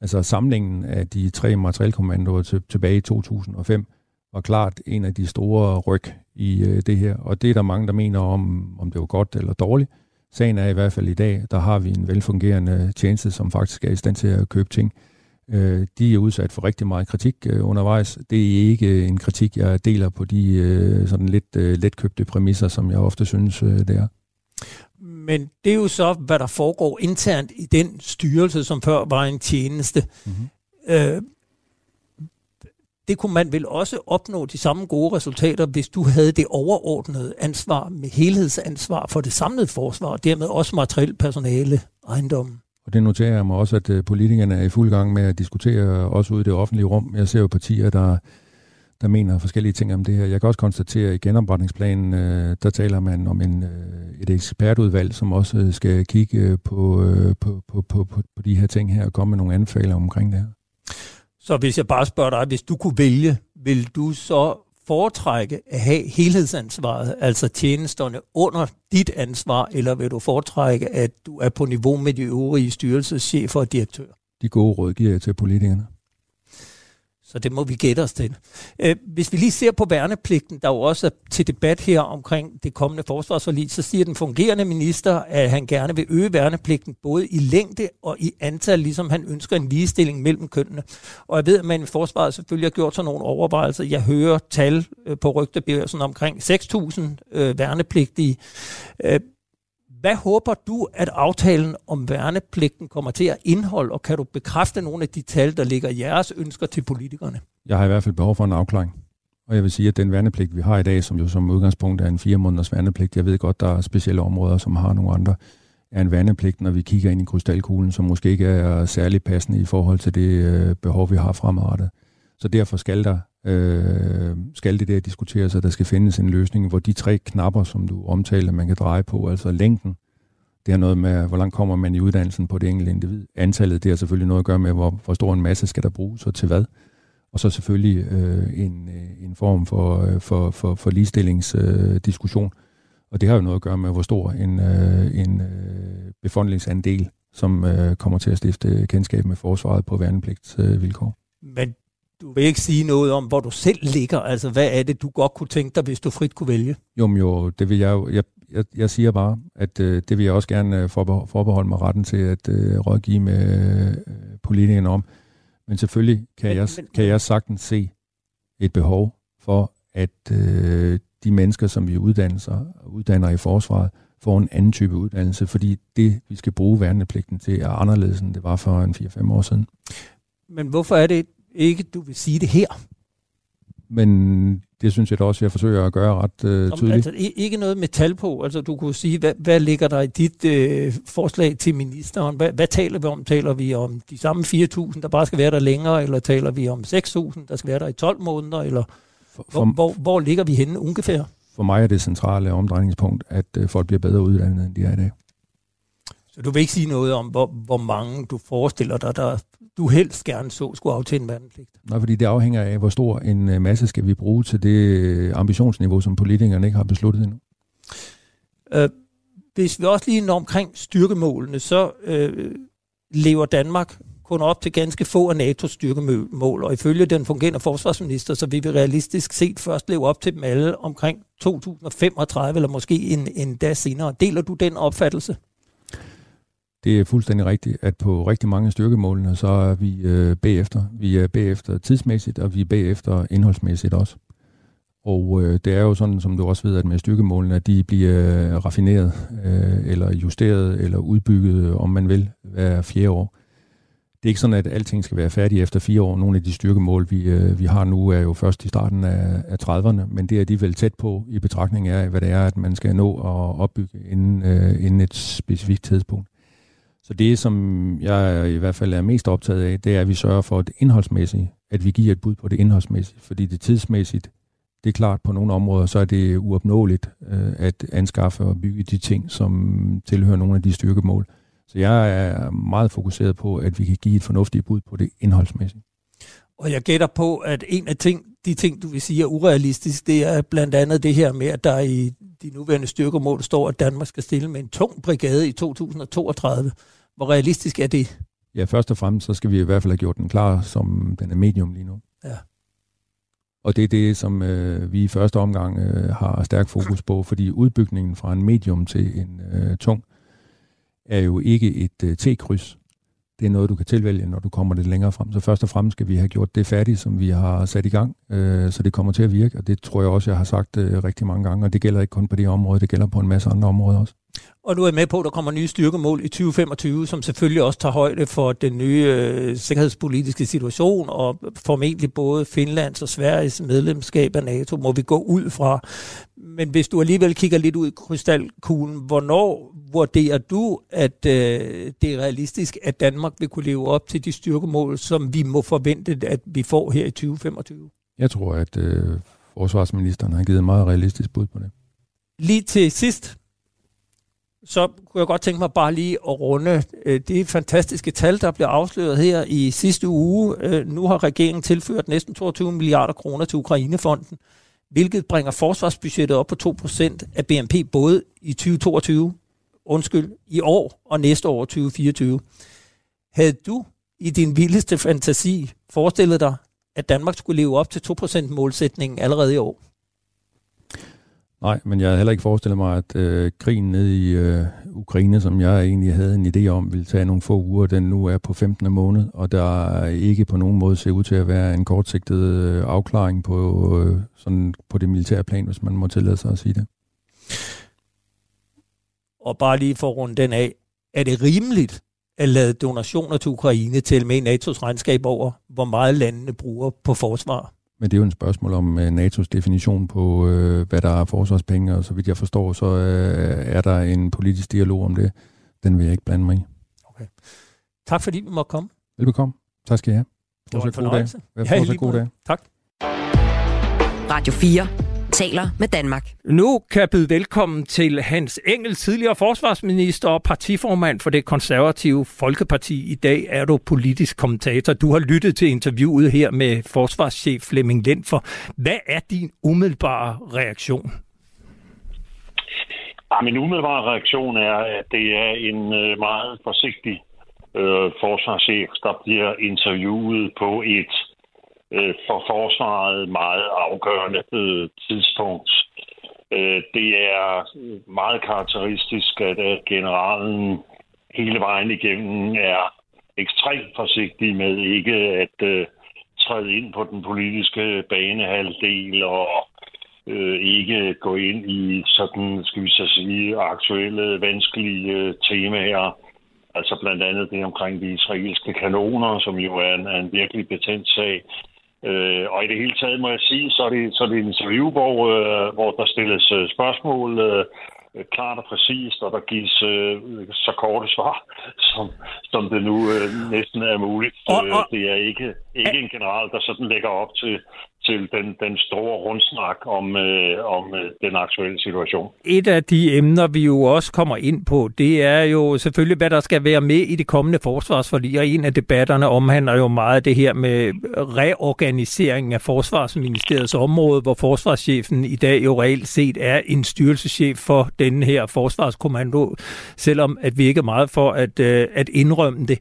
Altså samlingen af de tre materielkommandoer til, tilbage i 2005 var klart en af de store ryg i øh, det her, og det er der mange, der mener om, om det var godt eller dårligt. Sagen er i hvert fald i dag, der har vi en velfungerende tjeneste, som faktisk er i stand til at købe ting. Øh, de er udsat for rigtig meget kritik øh, undervejs. Det er ikke en kritik, jeg deler på de øh, sådan lidt letkøbte præmisser, som jeg ofte synes, det er. Men det er jo så, hvad der foregår internt i den styrelse, som før var en tjeneste. Mm-hmm. Øh, det kunne man vel også opnå de samme gode resultater, hvis du havde det overordnede ansvar med helhedsansvar for det samlede forsvar, og dermed også materiel personale, ejendommen. Og det noterer jeg mig også, at øh, politikerne er i fuld gang med at diskutere, øh, også ude i det offentlige rum. Jeg ser jo partier, der, der mener forskellige ting om det her. Jeg kan også konstatere, at i genopretningsplanen, øh, der taler man om en, et ekspertudvalg, som også skal kigge på, på, på, på, på, på de her ting her og komme med nogle anbefalinger omkring det her. Så hvis jeg bare spørger dig, hvis du kunne vælge, vil du så foretrække at have helhedsansvaret, altså tjenesterne under dit ansvar, eller vil du foretrække, at du er på niveau med de øvrige styrelseschefer og direktører? De gode råd giver jeg til politikerne. Så det må vi gætte os til. Øh, hvis vi lige ser på værnepligten, der jo også er til debat her omkring det kommende forsvarsforlig, så siger den fungerende minister, at han gerne vil øge værnepligten både i længde og i antal, ligesom han ønsker en ligestilling mellem kønnene. Og jeg ved, at man i forsvaret selvfølgelig har gjort sådan nogle overvejelser. Jeg hører tal øh, på rygtebørsen omkring 6.000 øh, værnepligtige. Øh, hvad håber du, at aftalen om værnepligten kommer til at indeholde, og kan du bekræfte nogle af de tal, der ligger jeres ønsker til politikerne? Jeg har i hvert fald behov for en afklaring. Og jeg vil sige, at den værnepligt, vi har i dag, som jo som udgangspunkt er en fire måneders værnepligt, jeg ved godt, der er specielle områder, som har nogle andre, er en værnepligt, når vi kigger ind i krystalkuglen, som måske ikke er særlig passende i forhold til det øh, behov, vi har fremadrettet. Så derfor skal der øh, skal det der diskuteres, at der skal findes en løsning, hvor de tre knapper, som du omtaler, man kan dreje på, altså længden, det har noget med, hvor langt kommer man i uddannelsen på det enkelte individ. Antallet, det har selvfølgelig noget at gøre med, hvor, hvor stor en masse skal der bruges og til hvad. Og så selvfølgelig øh, en, øh, en form for, øh, for, for, for ligestillingsdiskussion. Øh, og det har jo noget at gøre med, hvor stor en, øh, en øh, befolkningsandel, som øh, kommer til at stifte kendskab med forsvaret på værnepligtsvilkår. Øh, Men du vil ikke sige noget om, hvor du selv ligger. Altså, hvad er det, du godt kunne tænke dig, hvis du frit kunne vælge? Jo, jo, det vil jeg jo. Jeg, jeg, jeg siger bare, at øh, det vil jeg også gerne øh, forbeholde mig retten til at øh, rådgive med øh, politikerne om. Men selvfølgelig kan, men, jeg, men, kan jeg sagtens se et behov for, at øh, de mennesker, som vi uddanner, uddanner i forsvaret, får en anden type uddannelse, fordi det, vi skal bruge værnepligten til, er anderledes, end det var for en 4-5 år siden. Men hvorfor er det ikke, du vil sige det her? Men det synes jeg da også, jeg forsøger at gøre ret øh, tydeligt. Altså, ikke noget med tal på. Altså, du kunne sige, hvad, hvad ligger der i dit øh, forslag til ministeren? Hvad, hvad taler vi om? Taler vi om de samme 4.000, der bare skal være der længere, eller taler vi om 6.000, der skal være der i 12 måneder, eller for, for, hvor, hvor, hvor ligger vi henne ungefær? For mig er det centrale omdrejningspunkt, at øh, folk bliver bedre uddannet, end de er i dag. Så du vil ikke sige noget om, hvor, hvor mange du forestiller dig, der du helst gerne så skulle aftjene værnepligt? Nej, fordi det afhænger af, hvor stor en øh, masse skal vi bruge til det øh, ambitionsniveau, som politikerne ikke har besluttet endnu. Øh, hvis vi også lige når omkring styrkemålene, så øh, lever Danmark kun op til ganske få af NATO's styrkemål, og ifølge den fungerende forsvarsminister, så vil vi realistisk set først leve op til dem alle omkring 2035, eller måske en, en dag senere. Deler du den opfattelse? Det er fuldstændig rigtigt, at på rigtig mange styrkemålene, så er vi øh, bagefter. Vi er bagefter tidsmæssigt, og vi er bagefter indholdsmæssigt også. Og øh, det er jo sådan, som du også ved, at med styrkemålene, at de bliver øh, raffineret, øh, eller justeret, eller udbygget, om man vil, hver fjerde år. Det er ikke sådan, at alting skal være færdigt efter fire år. Nogle af de styrkemål, vi, øh, vi har nu, er jo først i starten af, af 30'erne, men det er de vel tæt på i betragtning af, hvad det er, at man skal nå at opbygge inden, øh, inden et specifikt tidspunkt. Så det, som jeg i hvert fald er mest optaget af, det er, at vi sørger for det indholdsmæssige, at vi giver et bud på det indholdsmæssige, fordi det tidsmæssigt, det er klart, på nogle områder, så er det uopnåeligt øh, at anskaffe og bygge de ting, som tilhører nogle af de styrkemål. Så jeg er meget fokuseret på, at vi kan give et fornuftigt bud på det indholdsmæssige. Og jeg gætter på, at en af ting, de ting, du vil sige er urealistisk, det er blandt andet det her med, at der i de nuværende styrkemål står, at Danmark skal stille med en tung brigade i 2032. Hvor realistisk er det? Ja, først og fremmest, så skal vi i hvert fald have gjort den klar, som den er medium lige nu. Ja. Og det er det, som øh, vi i første omgang øh, har stærk fokus på, fordi udbygningen fra en medium til en øh, tung er jo ikke et øh, T-kryds det er noget, du kan tilvælge, når du kommer lidt længere frem. Så først og fremmest skal vi have gjort det færdigt, som vi har sat i gang, øh, så det kommer til at virke, og det tror jeg også, jeg har sagt øh, rigtig mange gange, og det gælder ikke kun på det område, det gælder på en masse andre områder også. Og nu er jeg med på, at der kommer nye styrkemål i 2025, som selvfølgelig også tager højde for den nye øh, sikkerhedspolitiske situation, og formentlig både Finlands og Sveriges medlemskab af NATO må vi gå ud fra. Men hvis du alligevel kigger lidt ud i krystalkuglen, hvornår vurderer du, at øh, det er realistisk, at Danmark vil kunne leve op til de styrkemål, som vi må forvente, at vi får her i 2025? Jeg tror, at øh, forsvarsministeren har givet et meget realistisk bud på det. Lige til sidst, så kunne jeg godt tænke mig bare lige at runde øh, det fantastiske tal, der blev afsløret her i sidste uge. Øh, nu har regeringen tilført næsten 22 milliarder kroner til Ukrainefonden, hvilket bringer forsvarsbudgettet op på 2% af BNP både i 2022, undskyld, i år og næste år 2024. Havde du i din vildeste fantasi forestillet dig, at Danmark skulle leve op til 2% målsætningen allerede i år? Nej, men jeg havde heller ikke forestillet mig, at øh, krigen nede i øh, Ukraine, som jeg egentlig havde en idé om, ville tage nogle få uger. Den nu er på 15. måned, og der er ikke på nogen måde ser ud til at være en kortsigtet øh, afklaring på, øh, sådan på det militære plan, hvis man må tillade sig at sige det. Og bare lige for at runde den af, er det rimeligt at lade donationer til Ukraine til med i NATO's regnskab over, hvor meget landene bruger på forsvar? Men det er jo et spørgsmål om uh, NATO's definition på, uh, hvad der er forsvarspenge, og så vidt jeg forstår, så uh, er der en politisk dialog om det. Den vil jeg ikke blande mig i. Okay. Tak fordi vi måtte komme. Velbekomme. Tak skal I have. Det var en fornøjelse. Ja, god dag. Tak. Radio 4 taler med Danmark. Nu kan jeg byde velkommen til Hans Engel, tidligere forsvarsminister og partiformand for det konservative Folkeparti. I dag er du politisk kommentator. Du har lyttet til interviewet her med forsvarschef Flemming For Hvad er din umiddelbare reaktion? Ja, min umiddelbare reaktion er, at det er en øh, meget forsigtig øh, forsvarschef, der bliver interviewet på et øh, for forsvaret meget afgørende øh, tidspunkt. Øh, det er meget karakteristisk, at, at generalen hele vejen igennem er ekstremt forsigtig med ikke at øh, træde ind på den politiske banehalvdel og øh, ikke gå ind i sådan, skal vi så sige, aktuelle, vanskelige øh, temaer. Altså blandt andet det omkring de israelske kanoner, som jo er en, er en virkelig betændt sag. Øh, og i det hele taget må jeg sige, så er det, så er det en interview, hvor, øh, hvor der stilles øh, spørgsmål øh, klart og præcist, og der gives øh, så korte svar, som, som det nu øh, næsten er muligt. Og, og, det er ikke, ikke en general, der sådan lægger op til, til den, den store rundsnak om, øh, om øh, den aktuelle situation. Et af de emner, vi jo også kommer ind på, det er jo selvfølgelig, hvad der skal være med i det kommende forsvarsforlig, og en af debatterne omhandler jo meget det her med reorganiseringen af Forsvarsministeriets område, hvor forsvarschefen i dag jo reelt set er en styrelseschef for den her forsvarskommando, selvom at vi ikke er meget for at, øh, at indrømme det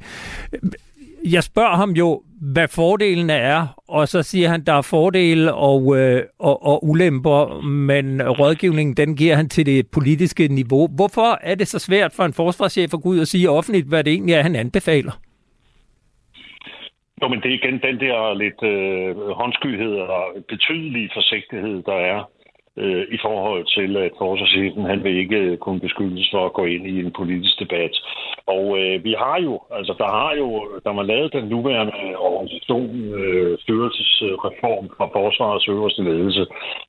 jeg spørger ham jo, hvad fordelene er, og så siger han, der er fordele og, øh, og, og ulemper, men rådgivningen, den giver han til det politiske niveau. Hvorfor er det så svært for en forsvarschef at gå ud og sige offentligt, hvad det egentlig er, han anbefaler? Jo, men det er igen den der lidt øh, håndskyhed og betydelige forsigtighed, der er øh, i forhold til, at forsvarschefen han vil ikke øh, kunne beskyldes for at gå ind i en politisk debat. Og øh, vi har jo, altså der har jo, da man lavede den nuværende organisation, øh, styrelsesreform fra forsvarets øverste ledelse,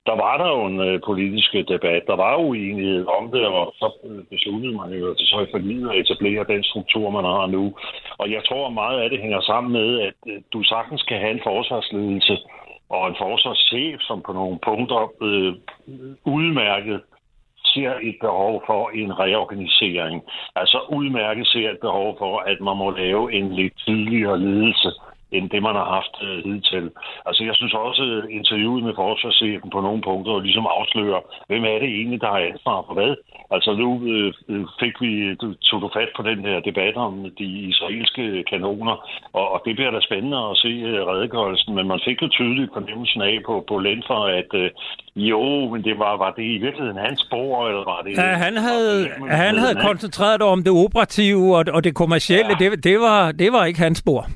der var der jo en øh, politisk debat, der var uenighed om det, og så øh, besluttede man jo til så for at etablere den struktur, man har nu. Og jeg tror, meget af det hænger sammen med, at øh, du sagtens kan have en forsvarsledelse, og en forsvarschef, som på nogle punkter øh, udmærket ser et behov for en reorganisering. Altså udmærket ser et behov for, at man må lave en lidt tidligere ledelse end det, man har haft øh, hidtil. Altså, jeg synes også, at interviewet med forsvarschefen på nogle punkter ligesom afslører, hvem er det egentlig, der har ansvar for hvad? Altså, nu øh, øh fik vi, du, tog du fat på den her debat om de israelske kanoner, og, og det bliver da spændende at se øh, redegørelsen, men man fik jo tydeligt fornemmelsen af på, på Lenfer, at øh, jo, men det var, var det i virkeligheden hans spor, eller var det... Ja, han havde, det, han havde koncentreret om det operative og, og det kommercielle, ja. det, det, var, det var ikke hans spor.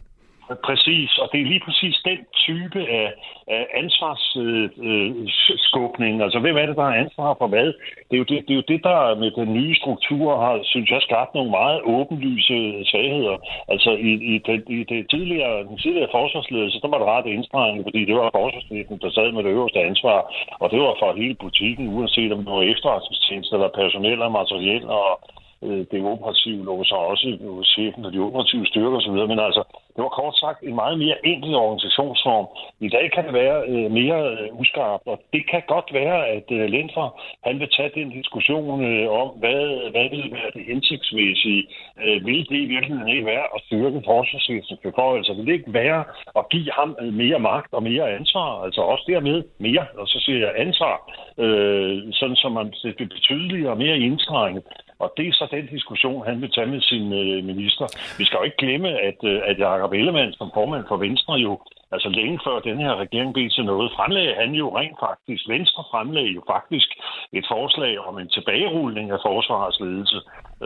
Præcis, og det er lige præcis den type af, af ansvarsskubning. Øh, altså, hvem er det, der har ansvar for hvad? Det er, jo det, det er jo det, der med den nye struktur har, synes jeg, skabt nogle meget åbenlyse svagheder. Altså, i, i, det, i det tidligere, den tidligere forsvarsledelse, der var det ret indstrengende, fordi det var forsvarsledelsen, der sad med det øverste ansvar, og det var for hele butikken, uanset om det var efterretningstjeneste eller personel og materiel og øh, det operative lå så også chefen og de operative styrker osv., men altså, det var kort sagt en meget mere enkel organisationsform. I dag kan det være øh, mere øh, uskarpt, og det kan godt være, at øh, Lindfer, han vil tage den diskussion øh, om, hvad, hvad vil være det hensigtsmæssige. Øh, vil det i virkeligheden ikke være at styrke forsvarsvæsenets beføjelser? Vil det ikke være at give ham øh, mere magt og mere ansvar? Altså også dermed mere, og så siger jeg ansvar, øh, sådan som man det betydeligere og mere indskrænket. Og det er så den diskussion, han vil tage med sin øh, minister. Vi skal jo ikke glemme, at, øh, at Jacob Ellemann som formand for Venstre jo, altså længe før den her regering blev til noget, fremlagde han jo rent faktisk, Venstre fremlagde jo faktisk et forslag om en tilbagerulning af forsvarets ledelse.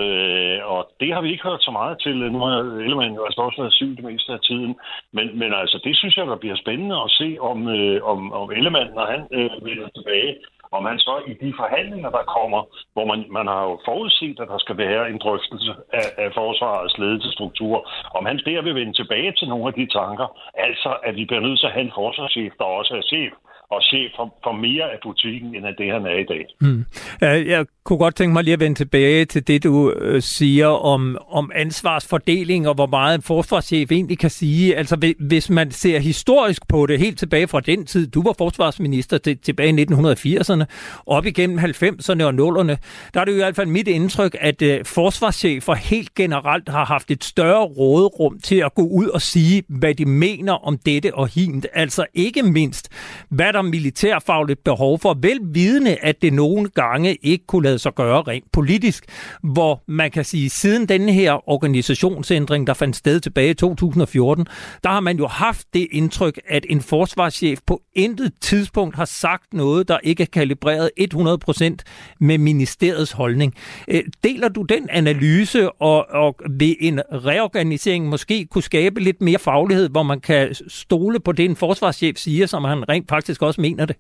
Øh, og det har vi ikke hørt så meget til. Nu har Ellemann jo altså også været syg det meste af tiden. Men, men altså, det synes jeg, der bliver spændende at se, om, øh, om, om Ellemann, når han øh, vender tilbage, om han så i de forhandlinger, der kommer, hvor man, man har jo forudset, at der skal være en drøftelse af, af forsvarets ledelsesstruktur, om han der vil vende tilbage til nogle af de tanker, altså at vi bliver nødt til at have en forsvarschef, der også er chef og chef for, for mere af butikken, end af det, han er i dag. Mm. Jeg kunne godt tænke mig lige at vende tilbage til det, du øh, siger om, om ansvarsfordeling og hvor meget en forsvarschef egentlig kan sige. Altså hvis man ser historisk på det, helt tilbage fra den tid, du var forsvarsminister til, tilbage i 1980'erne, op igennem 90'erne og 0'erne, der er det jo i hvert fald mit indtryk, at øh, forsvarschefer helt generelt har haft et større råderum til at gå ud og sige, hvad de mener om dette og hint. Altså ikke mindst, hvad der militærfagligt behov for, velvidende, at det nogle gange ikke kunne lade sig gøre rent politisk, hvor man kan sige, siden denne her organisationsændring, der fandt sted tilbage i 2014, der har man jo haft det indtryk, at en forsvarschef på intet tidspunkt har sagt noget, der ikke er kalibreret 100% med ministeriets holdning. Øh, deler du den analyse, og, og vil en reorganisering måske kunne skabe lidt mere faglighed, hvor man kan stole på det, en forsvarschef siger, som han rent faktisk også mener det?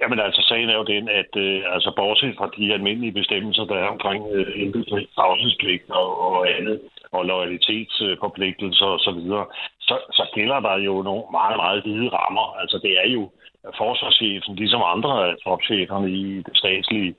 Jamen altså, sagen er jo den, at øh, altså, bortset fra de almindelige bestemmelser, der er omkring øh, indbygget tavshedspligt og, og andet, og loyalitetsforpligtelser osv., så, videre, så, så gælder der jo nogle meget, meget hvide rammer. Altså, det er jo forsvarschefen, ligesom andre af topcheferne i det statslige,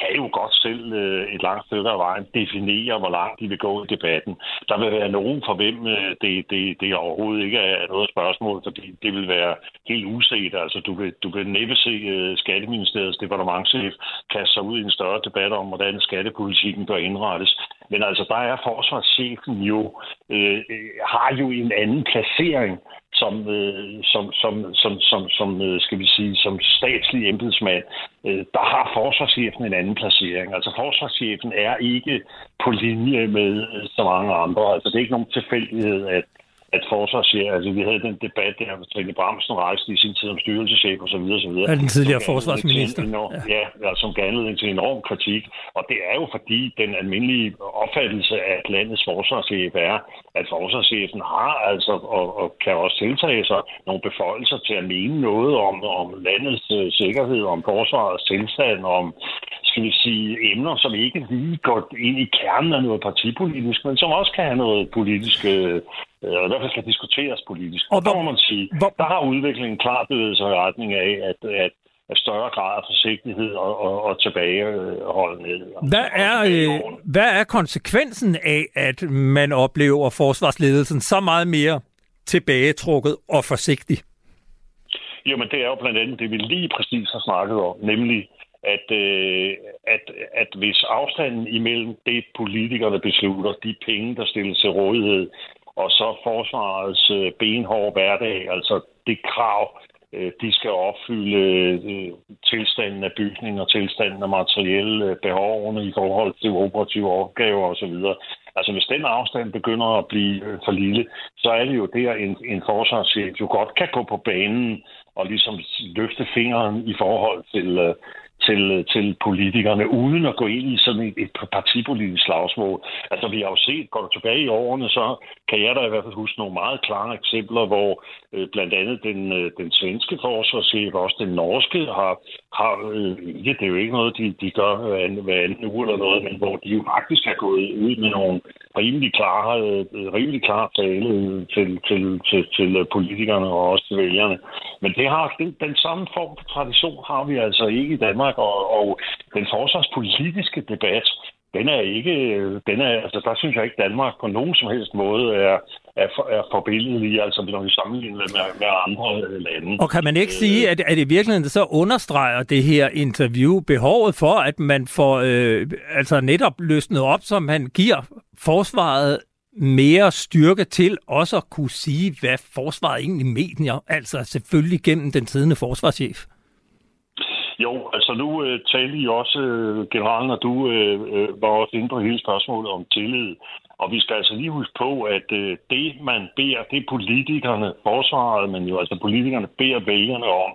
kan jo godt selv øh, et langt stykke af vejen definere, hvor langt de vil gå i debatten. Der vil være nogen for hvem øh, det, det, det overhovedet ikke er noget spørgsmål, fordi det vil være helt uset. Altså, du vil, du vil næppe se øh, Skatteministeriets departementchef kaste sig ud i en større debat om, hvordan skattepolitikken bør indrettes. Men altså, der er forsvarschefen jo, øh, øh, har jo en anden placering som, øh, som, som, som, som, som øh, skal vi sige, som statslig embedsmand, øh, der har forsvarschefen en anden placering. Altså forsvarschefen er ikke på linje med øh, så mange andre. Altså det er ikke nogen tilfældighed, at at forsvarschef, altså vi havde den debat der, hvor Trine Bramsen rejste i sin tid som styrelseschef og så videre, så videre. Ja, den tidligere forsvarsminister. Enorm, ja, ja, som gav anledning til en enorm kritik. Og det er jo fordi den almindelige opfattelse af at landets forsvarschef er, at forsvarschefen har altså, og, og kan også tiltage sig nogle beføjelser til at mene noget om, om landets uh, sikkerhed, om forsvarets tilstand, om skal vi sige, emner, som ikke lige går ind i kernen af noget partipolitisk, men som også kan have noget politisk øh, og i hvert fald skal diskuteres politisk. Og der må man sige, hvor... der har udviklingen klart bevæget sig i retning af, at, at at større grad af forsigtighed og, og, og tilbageholdenhed. Hvad er, øh, hvad er konsekvensen af, at man oplever forsvarsledelsen så meget mere tilbagetrukket og forsigtig? Jamen, det er jo blandt andet det, vi lige præcis har snakket om, nemlig at, øh, at, at hvis afstanden imellem det, politikerne beslutter, de penge, der stilles til rådighed, og så forsvarets øh, benhårde hverdag, altså det krav, øh, de skal opfylde øh, tilstanden af bygninger, tilstanden af materielle øh, behovene i forhold til operative opgaver osv. Altså hvis den afstand begynder at blive øh, for lille, så er det jo der, en, en forsvarschef jo godt kan gå på banen og ligesom løfte fingeren i forhold til, øh, til, til politikerne, uden at gå ind i sådan et, et partipolitisk slagsmål. Altså, vi har jo set, går du tilbage i årene, så kan jeg da i hvert fald huske nogle meget klare eksempler, hvor øh, blandt andet den, øh, den svenske forsvarschef, også den norske, har, har øh, ja, det er jo ikke noget, de, de gør øh, hver, hver anden uge eller noget, men hvor de jo faktisk har gået ud med nogle rimelig klare, øh, rimelig klare tale øh, til, til, til, til øh, politikerne og også til vælgerne. Men det har, den, den samme form for tradition har vi altså ikke i Danmark, og, og den forsvarspolitiske debat, den er ikke, den er, altså der synes jeg ikke, Danmark på nogen som helst måde er, er, for, er forbilledelig, altså når vi sammenligner med, med andre lande. Og kan man ikke øh, sige, at, at i virkeligheden så understreger det her interview behovet for, at man får øh, altså netop løsnet op, som man giver forsvaret mere styrke til også at kunne sige, hvad forsvaret egentlig mener, altså selvfølgelig gennem den tidende forsvarschef? Jo, altså nu øh, talte I også, øh, generalen, og du øh, øh, var også inde på hele spørgsmålet om tillid. Og vi skal altså lige huske på, at øh, det, man beder, det politikerne, forsvaret, men jo altså politikerne beder vælgerne om,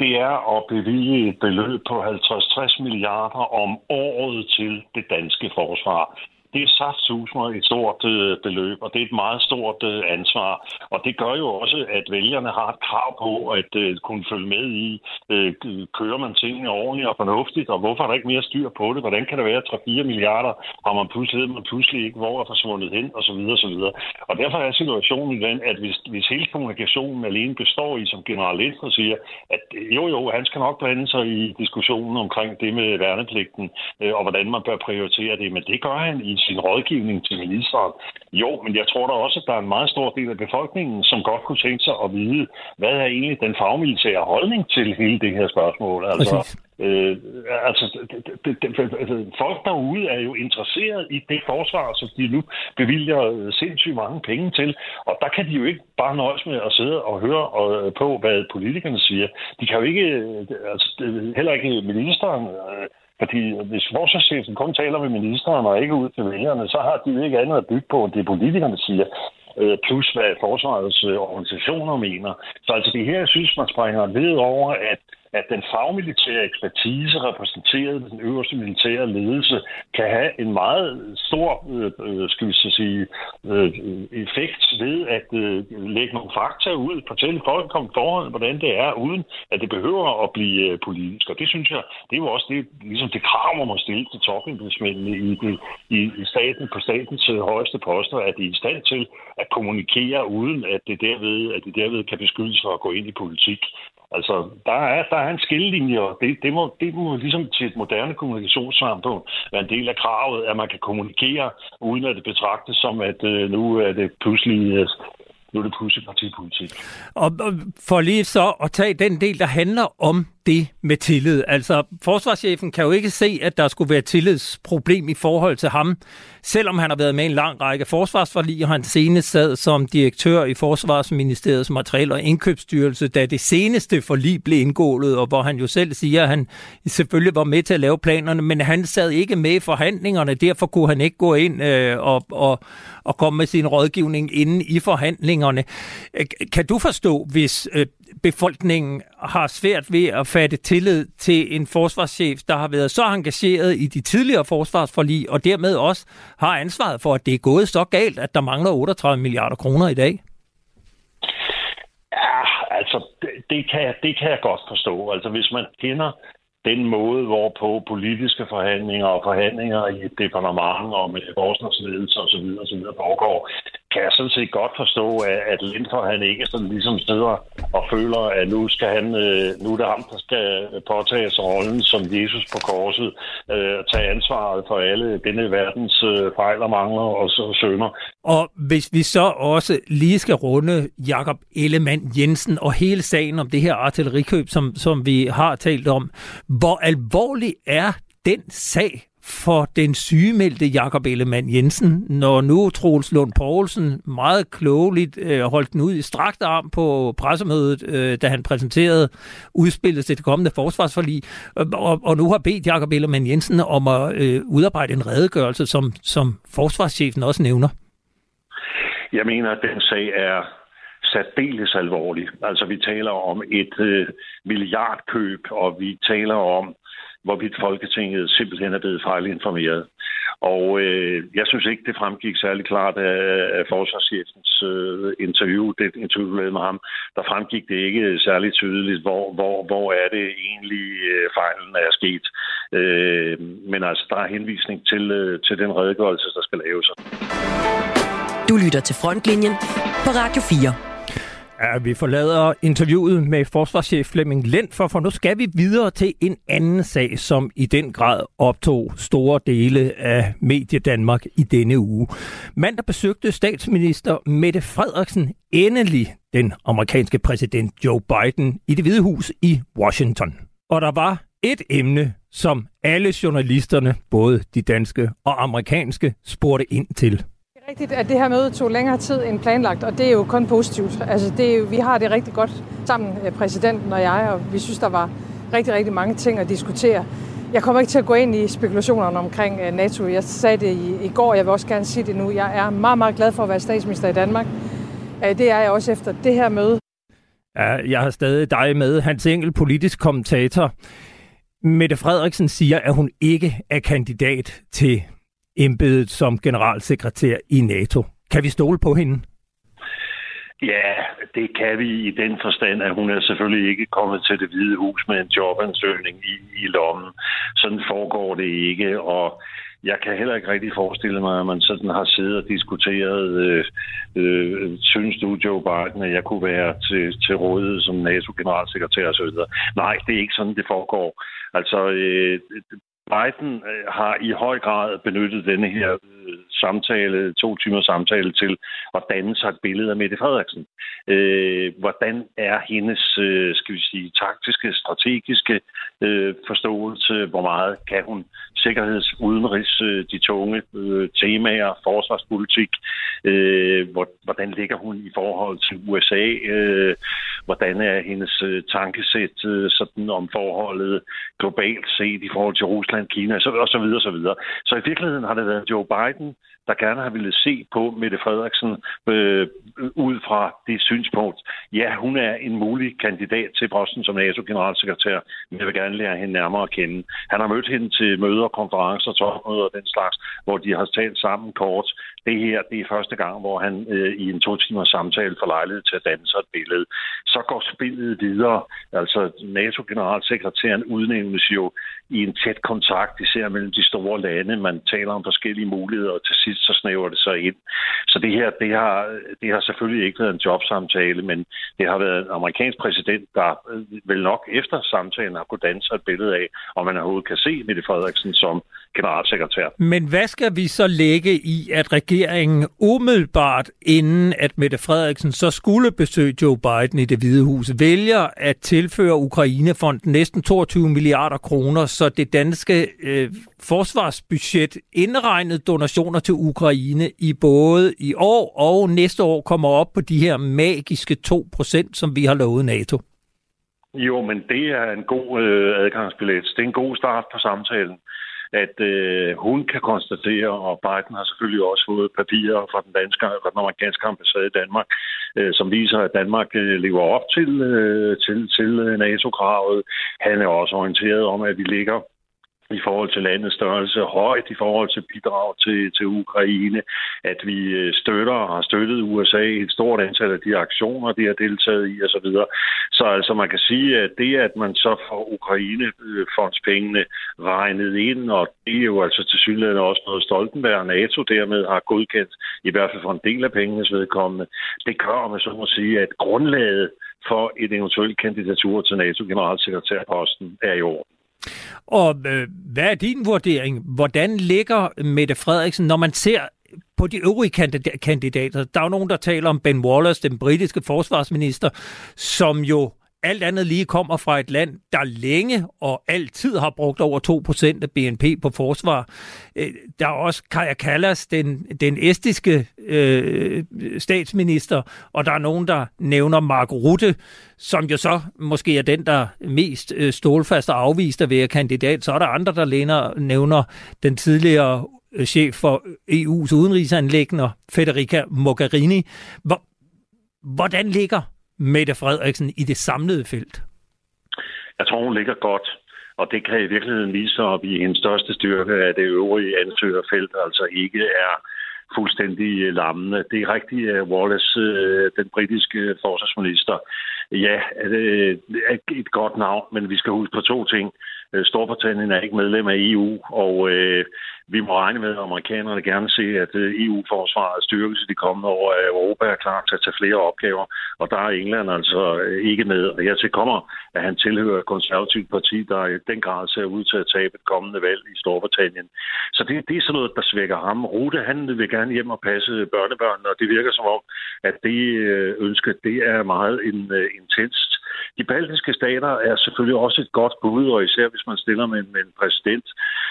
det er at bevilge et beløb på 50-60 milliarder om året til det danske forsvar det er saftsusmer et stort øh, beløb, og det er et meget stort øh, ansvar. Og det gør jo også, at vælgerne har et krav på at øh, kunne følge med i, øh, kører man tingene ordentligt og fornuftigt, og hvorfor er der ikke mere styr på det? Hvordan kan det være, at 3-4 milliarder har man pludselig, man pludselig ikke, hvor er forsvundet hen, og så videre, og så videre. Og derfor er situationen den, at hvis, hvis hele kommunikationen alene består i, som general Lindner siger, at jo jo, han skal nok blande sig i diskussionen omkring det med værnepligten, øh, og hvordan man bør prioritere det, men det gør han i sin rådgivning til ministeren. Jo, men jeg tror da også, at der er en meget stor del af befolkningen, som godt kunne tænke sig at vide, hvad er egentlig den fagmilitære holdning til hele det her spørgsmål. Altså, Øh, altså, det, det, altså, folk derude er jo interesseret i det forsvar, som de nu bevilger øh, sindssygt mange penge til. Og der kan de jo ikke bare nøjes med at sidde og høre og, øh, på, hvad politikerne siger. De kan jo ikke, øh, altså, heller ikke ministeren, fordi hvis forsvarschefen kun taler med ministeren og ikke ud til vælgerne, så har de jo ikke andet at bygge på, end det politikerne siger plus hvad forsvarets organisationer mener. Så altså det her, jeg synes, man springer ved over, at at den fagmilitære ekspertise repræsenteret ved den øverste militære ledelse kan have en meget stor øh, øh, skal vi så sige, øh, effekt ved at øh, lægge nogle fakta ud, fortælle folk om forhold, hvordan det er, uden at det behøver at blive øh, politisk. Og det synes jeg, det er jo også det, ligesom det krav, man må stille til topembedsmændene i, i, i staten, på statens øh, højeste poster, at de er i stand til at kommunikere, uden at det derved, at de derved kan beskyldes for at gå ind i politik. Altså, der er, der er en skillelinje, og det, det, må, det må ligesom til et moderne kommunikationssamfund være en del af kravet, at man kan kommunikere, uden at det betragtes som, at øh, nu er det pludselig øh, nu er det pludselig partipolitik. Og, for lige så at tage den del, der handler om det med tillid. Altså, forsvarschefen kan jo ikke se, at der skulle være tillidsproblem i forhold til ham, selvom han har været med i en lang række forsvarsforlig, og han senest sad som direktør i Forsvarsministeriets materiel- og indkøbsstyrelse, da det seneste forlig blev indgået, og hvor han jo selv siger, at han selvfølgelig var med til at lave planerne, men han sad ikke med i forhandlingerne, derfor kunne han ikke gå ind øh, og, og, og komme med sin rådgivning inden i forhandlingerne. Kan du forstå, hvis øh, befolkningen har svært ved at fatte tillid til en forsvarschef, der har været så engageret i de tidligere forsvarsforlig, og dermed også har ansvaret for, at det er gået så galt, at der mangler 38 milliarder kroner i dag? Ja, altså, det, det, kan, det kan jeg godt forstå. Altså, hvis man kender den måde, hvorpå politiske forhandlinger og forhandlinger i et departement og med forsvarsledelse osv. osv. foregår, kan jeg sådan set godt forstå, at, at Lindfor han ikke sådan ligesom sidder og føler, at nu skal han, øh, nu er det ham, der skal påtage sig rollen som Jesus på korset, øh, tage ansvaret for alle denne verdens øh, fejl og mangler og så sønder. Og hvis vi så også lige skal runde Jakob Ellemann Jensen og hele sagen om det her artillerikøb, som, som vi har talt om, hvor alvorlig er den sag for den sygemeldte Jakob Ellemann Jensen, når nu Troels Lund Poulsen meget klogeligt øh, holdt den ud i strakt arm på pressemødet, øh, da han præsenterede udspillet til det kommende forsvarsforlig, og, og nu har bedt Jakob Ellemann Jensen om at øh, udarbejde en redegørelse, som, som forsvarschefen også nævner. Jeg mener, at den sag er særdeles alvorlig. Altså, vi taler om et øh, milliardkøb, og vi taler om hvorvidt Folketinget simpelthen er blevet fejlinformeret. Og øh, jeg synes ikke, det fremgik særlig klart af, af forsvarschefens øh, interview, det interview med ham. Der fremgik det ikke særlig tydeligt, hvor, hvor, hvor er det egentlig øh, fejlen er sket. Øh, men altså, der er henvisning til, øh, til den redegørelse, der skal laves. Du lytter til Frontlinjen på Radio 4. Ja, vi forlader interviewet med forsvarschef Flemming Lent, for, for nu skal vi videre til en anden sag, som i den grad optog store dele af Medie Danmark i denne uge. Mandag besøgte statsminister Mette Frederiksen endelig den amerikanske præsident Joe Biden i det hvide hus i Washington. Og der var et emne, som alle journalisterne, både de danske og amerikanske, spurgte ind til rigtigt, at det her møde tog længere tid end planlagt, og det er jo kun positivt. Altså, det er vi har det rigtig godt sammen, øh, præsidenten og jeg, og vi synes, der var rigtig, rigtig mange ting at diskutere. Jeg kommer ikke til at gå ind i spekulationerne omkring øh, NATO. Jeg sagde det i, i går, jeg vil også gerne sige det nu. Jeg er meget, meget glad for at være statsminister i Danmark. Øh, det er jeg også efter det her møde. Ja, jeg har stadig dig med, hans Engel, politisk kommentator. Mette Frederiksen siger, at hun ikke er kandidat til embedet som generalsekretær i NATO. Kan vi stole på hende? Ja, det kan vi i den forstand, at hun er selvfølgelig ikke kommet til det hvide hus med en jobansøgning i, i lommen. Sådan foregår det ikke, og jeg kan heller ikke rigtig forestille mig, at man sådan har siddet og diskuteret, øh, øh, synes du, Joe Biden, at jeg kunne være til, til rådighed som NATO-generalsekretær osv. Nej, det er ikke sådan, det foregår. Altså, øh, Biden øh, har i høj grad benyttet denne her øh, samtale, to timer samtale, til at danne sig et billede af Mette Frederiksen. Øh, hvordan er hendes, øh, skal vi sige, taktiske, strategiske øh, forståelse? Hvor meget kan hun sikkerheds, udenrigs, øh, de tunge øh, temaer, forsvarspolitik? Øh, hvordan ligger hun i forhold til USA? Øh, hvordan er hendes øh, tankesæt øh, sådan om forholdet globalt set i forhold til Rusland, Kina så, og så videre, så videre. Så i virkeligheden har det været Joe Biden, der gerne har ville se på Mette Frederiksen øh, ud fra det synspunkt. Ja, hun er en mulig kandidat til posten som NATO-generalsekretær, men jeg vil gerne lære hende nærmere at kende. Han har mødt hende til møder, konferencer, topmøder og den slags, hvor de har talt sammen kort. Det her, det er første gang, hvor han øh, i en to timers samtale får lejlighed til at danne sig et billede. Så går spillet videre. Altså, NATO-generalsekretæren udnævnes jo i en tæt kontakt, især mellem de store lande. Man taler om forskellige muligheder, og til sidst så snæver det sig ind. Så det her, det har, det har selvfølgelig ikke været en jobsamtale, men det har været en amerikansk præsident, der øh, vel nok efter samtalen har kunnet danne sig et billede af, om man overhovedet kan se Mette Frederiksen som generalsekretær. Men hvad skal vi så lægge i, at regeringen umiddelbart inden at Mette Frederiksen så skulle besøge Joe Biden i det hvide hus, vælger at tilføre Ukrainefonden næsten 22 milliarder kroner, så det danske øh, forsvarsbudget indregnet donationer til Ukraine i både i år og næste år kommer op på de her magiske 2 procent, som vi har lovet NATO. Jo, men det er en god øh, adgangsbillet. Det er en god start på samtalen at øh, hun kan konstatere, og Biden har selvfølgelig også fået papirer fra den, danske, fra den amerikanske ambassade i Danmark, øh, som viser, at Danmark øh, lever op til, øh, til, til øh, NATO-kravet. Han er også orienteret om, at vi ligger i forhold til landets størrelse, højt i forhold til bidrag til, til Ukraine, at vi øh, støtter og har støttet USA i et stort antal af de aktioner, de har deltaget i osv. Så, så altså man kan sige, at det, at man så får Ukrainefondspengene øh, regnet ind, og det er jo altså til synligheden også noget Stoltenberg og NATO dermed har godkendt, i hvert fald for en del af pengenes vedkommende, det gør, man så må sige, at grundlaget for et eventuelt kandidatur til NATO-generalsekretærposten er i orden. Og øh, hvad er din vurdering? Hvordan ligger Mette Frederiksen, når man ser på de øvrige kandidater? Der er jo nogen, der taler om Ben Wallace, den britiske forsvarsminister, som jo alt andet lige kommer fra et land, der længe og altid har brugt over 2% af BNP på forsvar. Øh, der er også Kaja Kallas, den, den estiske øh, statsminister, og der er nogen, der nævner Mark Rutte, som jo så måske er den, der mest øh, stålfast og afvist at være kandidat. Så er der andre, der læner, nævner den tidligere øh, chef for EU's udenrigsanlæggende, Federica Mogherini. Hvor, hvordan ligger Mette Frederiksen i det samlede felt? Jeg tror, hun ligger godt. Og det kan i virkeligheden vise sig op i hendes største styrke, at det øvrige ansøgerfelt altså ikke er fuldstændig øh, lammende. Det er rigtigt, at Wallace, øh, den britiske forsvarsminister, ja, det øh, er et godt navn, men vi skal huske på to ting. Øh, Storbritannien er ikke medlem af EU, og øh, vi må regne med, at amerikanerne gerne ser, at øh, EU-forsvaret styrkes i de kommende år, at Europa er klar til at tage flere opgaver, og der er England altså øh, ikke med. Og hertil kommer, at han tilhører et konservativt parti, der i den grad ser ud til at tabe et kommende valg i Storbritannien. Så det, det er sådan noget, der svækker ham. Rute, han vil gerne hjem og passe børnebørn, og det virker som om, at det ønske, det er meget en, intenst de baltiske stater er selvfølgelig også et godt bud, og især hvis man stiller med, med en præsident.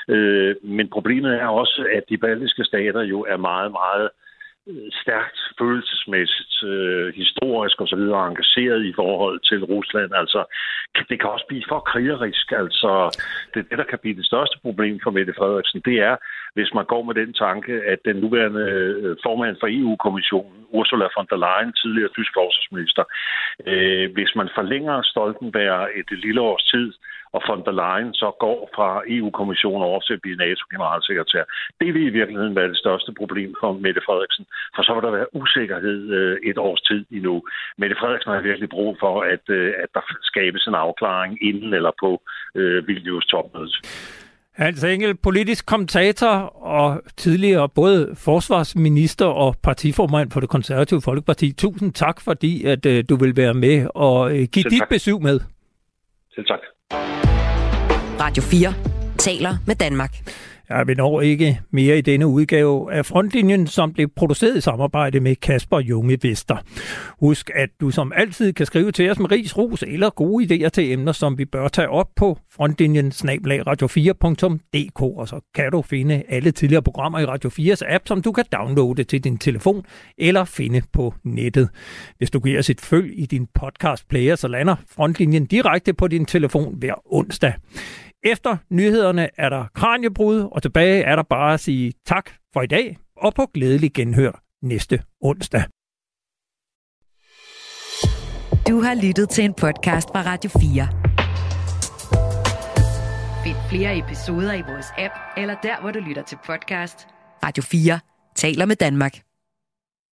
Øh, men problemet er også, at de baltiske stater jo er meget, meget øh, stærkt følelsesmæssigt, øh, historisk og så videre engageret i forhold til Rusland. Altså, det kan også blive for krigerisk. Altså, det, det, der kan blive det største problem for Mette Frederiksen, det er, hvis man går med den tanke, at den nuværende øh, formand for EU-kommissionen, Ursula von der Leyen, tidligere tysk forsvarsminister, øh, hvis man forlænger Stoltenberg et lille års tid, og von der Leyen så går fra EU-kommissionen over til at blive NATO-generalsekretær. Det vil i virkeligheden være det største problem for Mette Frederiksen, for så vil der være usikkerhed øh, et års tid endnu. Mette Frederiksen har virkelig brug for, at, øh, at der skabes en afklaring inden eller på øh, Vilnius topmødet. Hans Engel, politisk kommentator og tidligere både forsvarsminister og partiformand for det konservative Folkeparti. Tusind tak, fordi at, uh, du vil være med og uh, give dit besøg med. Selv tak. Radio 4 taler med Danmark. Ja, vi når ikke mere i denne udgave af Frontlinjen, som blev produceret i samarbejde med Kasper Junge Vester. Husk, at du som altid kan skrive til os med ris, ros eller gode idéer til emner, som vi bør tage op på frontlinjen radio4.dk, og så kan du finde alle tidligere programmer i Radio 4's app, som du kan downloade til din telefon eller finde på nettet. Hvis du giver os et følg i din podcast player, så lander Frontlinjen direkte på din telefon hver onsdag. Efter nyhederne er der kranjebrud, og tilbage er der bare at sige tak for i dag, og på glædelig genhør næste onsdag. Du har lyttet til en podcast fra Radio 4. Find flere episoder i vores app, eller der, hvor du lytter til podcast. Radio 4 taler med Danmark.